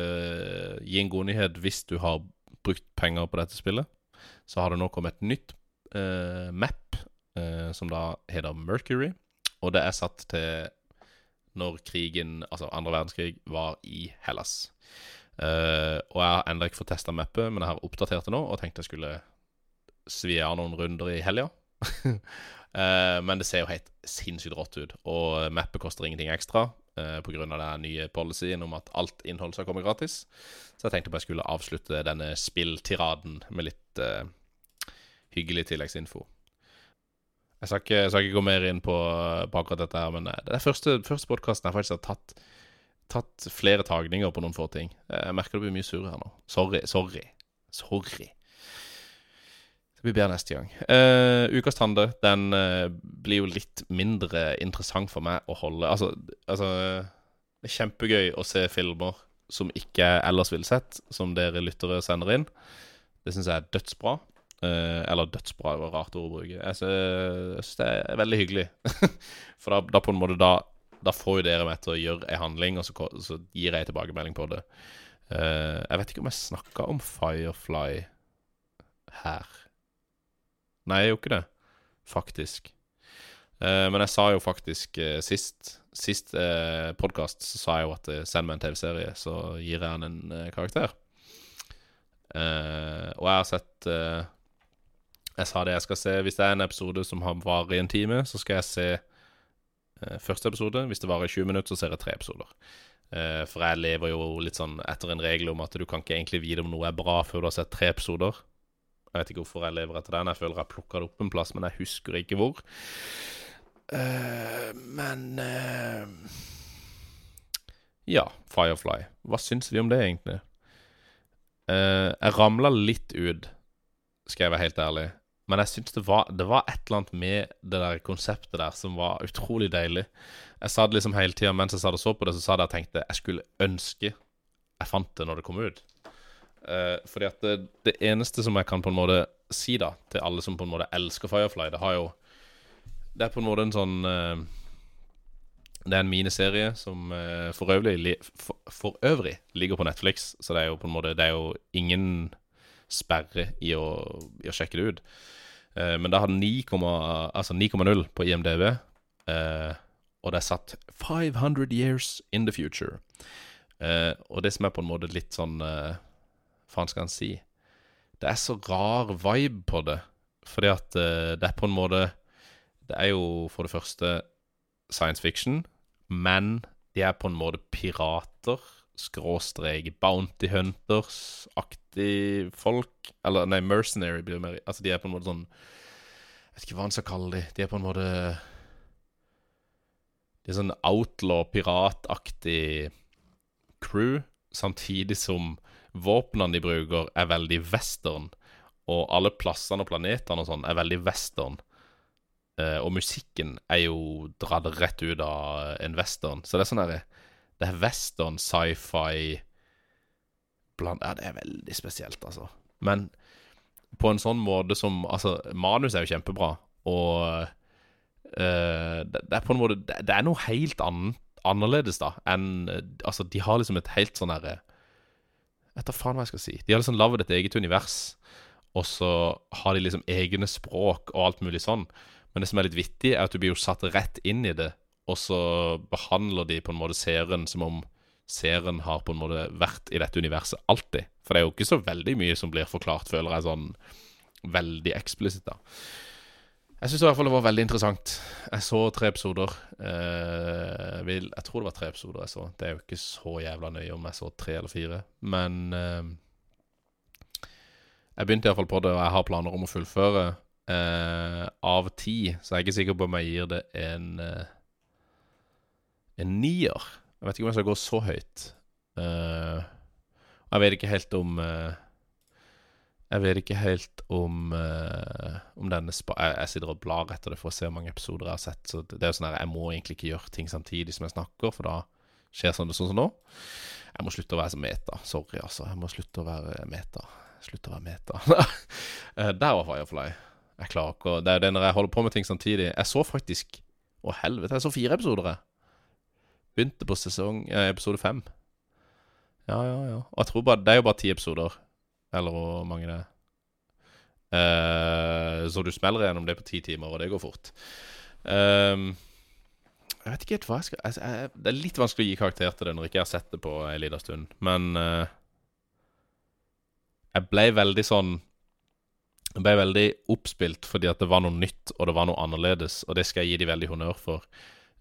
gi en god nyhet hvis du har brukt penger på dette spillet, så har det nå kommet et nytt uh, map, uh, som da heter Mercury. Og det er satt til når krigen, altså andre verdenskrig, var i Hellas. Uh, og jeg har ennå ikke fått testa mappet, men jeg har oppdatert det nå og tenkte jeg skulle svi av noen runder i helga. men det ser jo helt sinnssykt rått ut, og mappet koster ingenting ekstra Uh, pga. den nye policyen om at alt innhold skal komme gratis. Så jeg tenkte bare jeg skulle avslutte denne spilltiraden med litt uh, hyggelig tilleggsinfo. Jeg skal, ikke, jeg skal, ikke, gå mer inn på, på akkurat dette, her, men eh, det er første, første podkasten jeg faktisk har tatt, tatt flere tagninger på noen få ting. Jeg merker det blir mye surr her nå. Sorry. Sorry. Sorry. Blir bedre neste gang. Uh, ukas Tande den uh, blir jo litt mindre interessant for meg å holde Altså, altså Det er kjempegøy å se filmer som ikke jeg ellers ville sett, som dere lyttere sender inn. Det syns jeg er dødsbra. Uh, eller dødsbra er et rart ord å bruke. Jeg syns det er veldig hyggelig. for da, da, på en måte da, da får jo dere meg til å gjøre ei handling, og så, så, gir jeg tilbakemelding på det. jeg vet ikke om jeg snakka om Firefly her. Nei, jeg gjorde ikke det, faktisk. Uh, men jeg sa jo faktisk uh, sist Sist uh, podkast så sa jeg jo at uh, send meg en TV-serie, så gir jeg han en uh, karakter. og jeg har sett Jeg sa det jeg skal se Hvis det er en episode som har varer i en time, så skal jeg se første episode. Hvis det varer i 20 minutter, så ser jeg tre episoder. for jeg lever jo litt sånn etter en regel om at du kan ikke egentlig vite om noe er bra før du har sett tre episoder. Jeg vet ikke hvorfor jeg lever etter den. Jeg føler jeg plukka det opp en plass, men jeg husker ikke hvor. Uh, men uh, Ja, Firefly. Hva syns vi om det, egentlig? Uh, jeg ramla litt ut, skal jeg være helt ærlig. Men jeg syns det, det, var et eller annet med det der konseptet der som var utrolig deilig. Jeg sa det liksom hele tida mens jeg sa det så på det, så sa det jeg tenkte jeg skulle ønske jeg fant det når det kom ut. Uh, fordi at det, det, eneste som jeg kan på en måte si da til alle som på en måte elsker Firefly, det har jo Det er på en måte en sånn uh, Det er en miniserie som uh, for, øvrig, for, for, øvrig ligger på Netflix, så det er jo på en måte Det er jo ingen sperre i å, i å sjekke det ut. men det har 9,0 altså på IMDv, og det er satt 500 years in the future. og det som er på en måte litt sånn faen skal han si? Det er så rar vibe på det. Fordi at uh, det er på en måte Det er jo for det første science fiction, men De er på en måte pirater, skråstrek Bounty Hunters-aktig folk. Eller nei, mercenary blir mer Altså, de er på en måte sånn Jeg vet ikke hva han skal kalle de. De er på en måte De er sånn outlaw-pirataktig crew, samtidig som våpnene de bruker, er veldig western. Og alle plassene og planetene og sånn er veldig western. Eh, og musikken er jo dratt rett ut av en western. Så det er sånn derre Det er western, sci-fi blant Ja, det er veldig spesielt, altså. Men på en sånn måte som Altså, manus er jo kjempebra, og uh, det, det, er på en måte Det, det er noe helt annet annerledes, da, enn Altså, de har liksom et helt sånn herre vet da faen hva jeg skal si. De har liksom lagd et eget univers, og så har de liksom egne språk og alt mulig sånn. Men det som er litt vittig, er at du blir jo satt rett inn i det, og så behandler de på en måte serien som om serien har på en måte vært i dette universet alltid. For det er jo ikke så veldig mye som blir forklart, føler jeg, sånn veldig eksplisitt, da. Jeg syns i hvert fall det var veldig interessant. Jeg så tre episoder. Eh, vil, jeg tror det var tre episoder jeg så. Det er jo ikke så jævla nøye om jeg så tre eller fire. Men eh, jeg begynte iallfall på det, og jeg har planer om å fullføre eh, av ti, så jeg er ikke sikker på om jeg gir det en eh, en nier. Jeg vet ikke om jeg skal gå så høyt. Uh, jeg vet ikke helt om uh, Jeg vet ikke helt om uh, Om denne spa jeg, jeg, sitter og blar etter det for å se hvor mange episoder jeg har sett. Så det, er jo sånn her Jeg må egentlig ikke gjøre ting samtidig som jeg snakker, for da skjer sånn, sånn som nå. Jeg må slutte å være som meta. Sorry, altså. Jeg må slutte å være meta. Slutte å være meta. Der var Firefly. Jeg klarer ikke å Det er det når jeg holder på med ting samtidig. Jeg så faktisk Å, helvete, jeg så fire episoder, jeg. Begynte på sesong eh, episode fem. Ja, ja, ja. Og jeg tror bare Det er jo bare ti episoder. Eller hvor mange det er. Eh, så du smeller gjennom det på ti timer, og det går fort. Um, jeg vet ikke helt hva jeg skal altså, jeg, Det er litt vanskelig å gi karakter til det når jeg ikke har sett det på ei lita stund, men uh, Jeg ble veldig sånn Jeg ble veldig oppspilt fordi at det var noe nytt, og det var noe annerledes, og det skal jeg gi de veldig honnør for.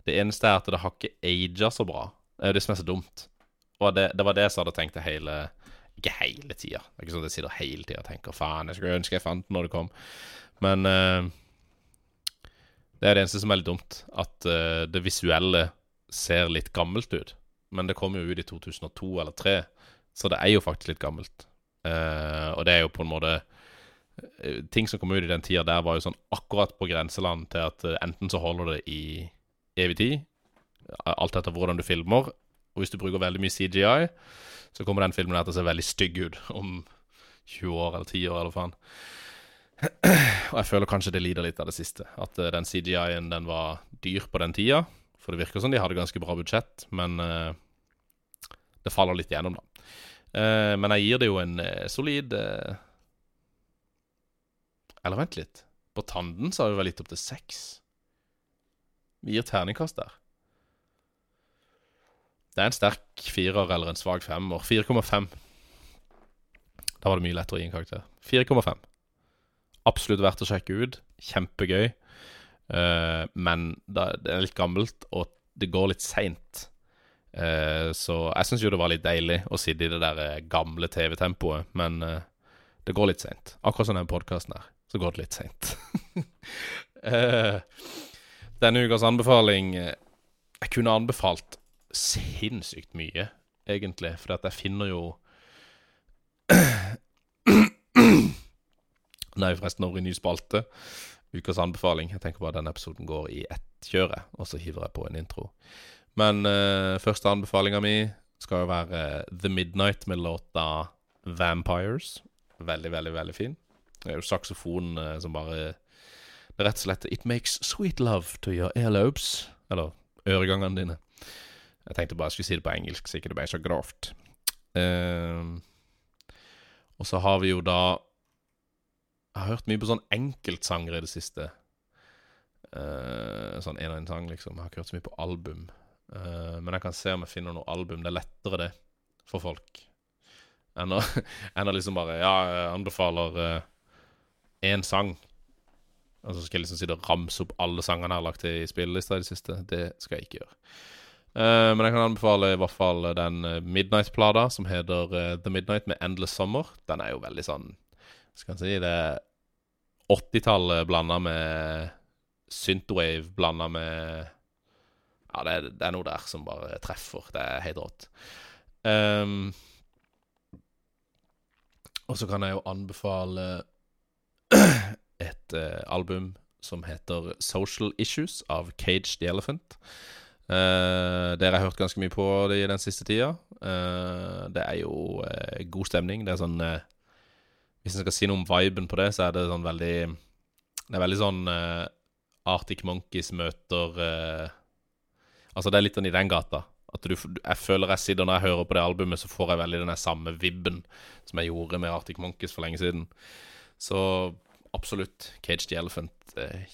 Det eneste er at det har ikke aga så bra. Det er jo det som er så dumt. Og det, det var det jeg hadde tenkt hele Ikke hele tida. Det er ikke sånn at jeg sitter hele tida og tenker 'faen, jeg skulle ønske jeg fant den når det kom', men uh, det er det eneste som er litt dumt. At uh, det visuelle ser litt gammelt ut. Men det kom jo ut i 2002 eller 2003, så det er jo faktisk litt gammelt. Uh, og det er jo på en måte Ting som kom ut i den tida der, var jo sånn akkurat på grenseland til at enten så holder det i evig tid, alt etter hvordan du filmer, og hvis du bruker veldig mye CGI, så kommer den filmen her til å se veldig stygg ut om 20 år eller 10 år, eller faen. Og jeg føler kanskje det lider litt av det siste. At uh, den CGI-en den var dyr på den tida. For det virker som de hadde ganske bra budsjett, men uh, det faller litt gjennom, da. Uh, men jeg gir det jo en solid Eller vent litt. På Tanden så har vi vel litt opp til seks. Vi gir terningkast der. Det er en sterk firer eller en svak femmer. 4,5. Da var det mye lettere å gi en karakter. 4,5 absolutt verdt å sjekke ut. Kjempegøy. Uh, men det, er litt gammelt, og det går litt seint. Uh, så jeg syns jo det var litt deilig å sitte i det der eh, gamle TV-tempoet, men uh, det går litt seint. Akkurat som denne podkasten her, så går det litt seint. denne ukas anbefaling Jeg kunne anbefalt sinnssykt mye, egentlig, for jeg finner jo Nei, forresten over i ny spalte. Ukas anbefaling. Jeg tenker bare at denne episoden går i ett kjøre, og så hiver jeg på en intro. Men uh, første anbefalinga mi skal jo være The Midnight med låta Vampires. Veldig, veldig, veldig fin. Det er jo saksofonen uh, som bare Det rett og slett It makes sweet love to your earlobes. Eller øregangene dine. Jeg tenkte bare jeg skulle si det på engelsk, så ikke det ble så grovt. Uh, og så har vi jo da jeg har hørt mye på sånn enkeltsanger i det siste. Uh, sånn én og én sang, liksom. Jeg har ikke hørt så mye på album. Uh, men jeg kan se om jeg finner noe album. Det er lettere, det, for folk. Enn å, enn å liksom bare Ja, jeg anbefaler én uh, sang. Og så skal jeg liksom sitte og ramse opp alle sangene jeg har lagt til i spillelista i det siste. Det skal jeg ikke gjøre. Uh, men jeg kan anbefale i hvert fall den eh, Midnight-plata som heter uh, The Midnight med Endless Summer. Den er jo veldig sånn Skal jeg si Det er 80-tallet blanda med Synthwave blanda med Ja, det er, det er, noe der som bare treffer. Det er helt rått. Um, og så kan jeg jo anbefale et uh, album som heter Social Issues av Cage the Elephant. Uh, dere har hørt ganske mye på det i den siste tida. Uh, det er jo uh, god stemning. Det er sånn Hvis en skal si noe om viben på det, så er det sånn veldig Det er veldig sånn Arctic Monkeys møter Altså, det er litt sånn i den gata. At du, jeg føler jeg sitter Når jeg hører på det albumet, så får jeg veldig den samme vibben som jeg gjorde med Arctic Monkeys for lenge siden. Så absolutt Cage the Elephant.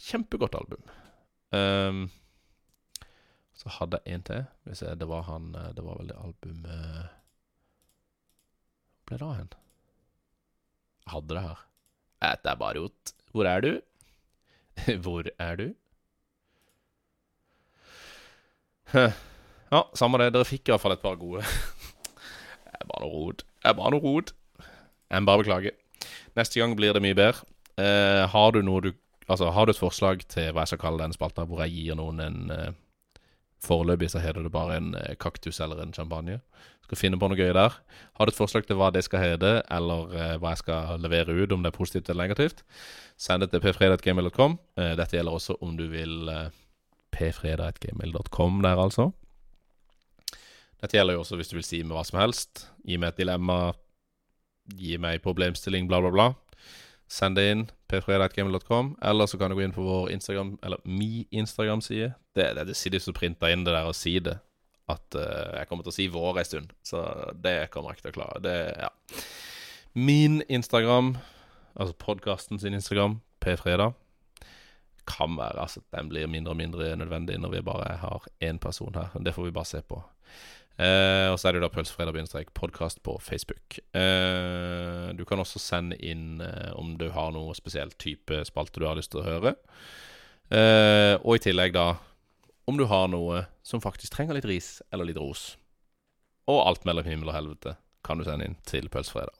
kjempegodt album. Um, så hadde jeg en til. Hvis jeg, det var han eh, Det var vel det albumet Hvor ble det av hen? Jeg hadde det her. Det er bare rot. Hvor er du? Hvor er du? Ja, samme det. Dere fikk i hvert fall et par gode. Det er bare noe rot. Det er bare noe rot. Jeg må bare beklage. Neste gang blir det mye bedre. Eh, har du noe du Altså, har du et forslag til hva jeg skal kalle denne spalta, hvor jeg gir noen en uh, Foreløpig så heter det bare en uh, kaktus eller en champagne. Skal finne på noe gøy der. Har du et forslag til hva det skal hete, eller uh, hva jeg skal levere ut, om det er positivt eller negativt, send det til pfredag.gmail.com. Uh, dette gjelder også om du vil uh, pfredag.gmail.com der, altså. Dette gjelder jo også hvis du vil si meg hva som helst. Gi meg et dilemma, gi meg problemstilling, bla, bla, bla. Send det inn. p3.gmail.com. Eller så kan du gå inn på vår Instagram, eller mi Instagram-side. Det, det, det sitter så printa inn det der og si det. At uh, jeg kommer til å si vår en stund. Så det kommer jeg ikke til å klare. Det, ja. Min Instagram, altså podkasten sin Instagram, p-fredag, kan være altså den blir mindre og mindre nødvendig når vi bare har én person her. Det får vi bare se på. Eh, og så er det da pølsefredag-podkast på Facebook. Eh, du kan også sende inn eh, om du har noe spesielt type spalte du har lyst til å høre. Og i tillegg, da, om du har noe som faktisk trenger litt ris eller litt ros. Og alt mellom himmel og helvete kan du sende inn til Pølsefredag.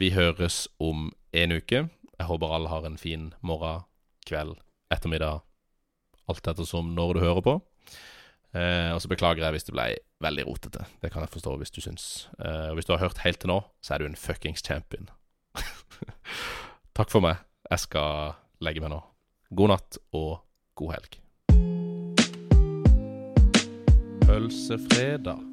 Vi høres om en uke. Jeg håper alle har en fin morgen, kveld, ettermiddag, alt ettersom når du hører på. Eh, og så beklager jeg hvis det ble veldig rotete. Det kan jeg forstå hvis du syns. Eh, og hvis du har hørt helt til nå, så er du en fuckings champion. Takk for meg. Jeg skal legge meg nå. God natt og god helg. Pølsefredag.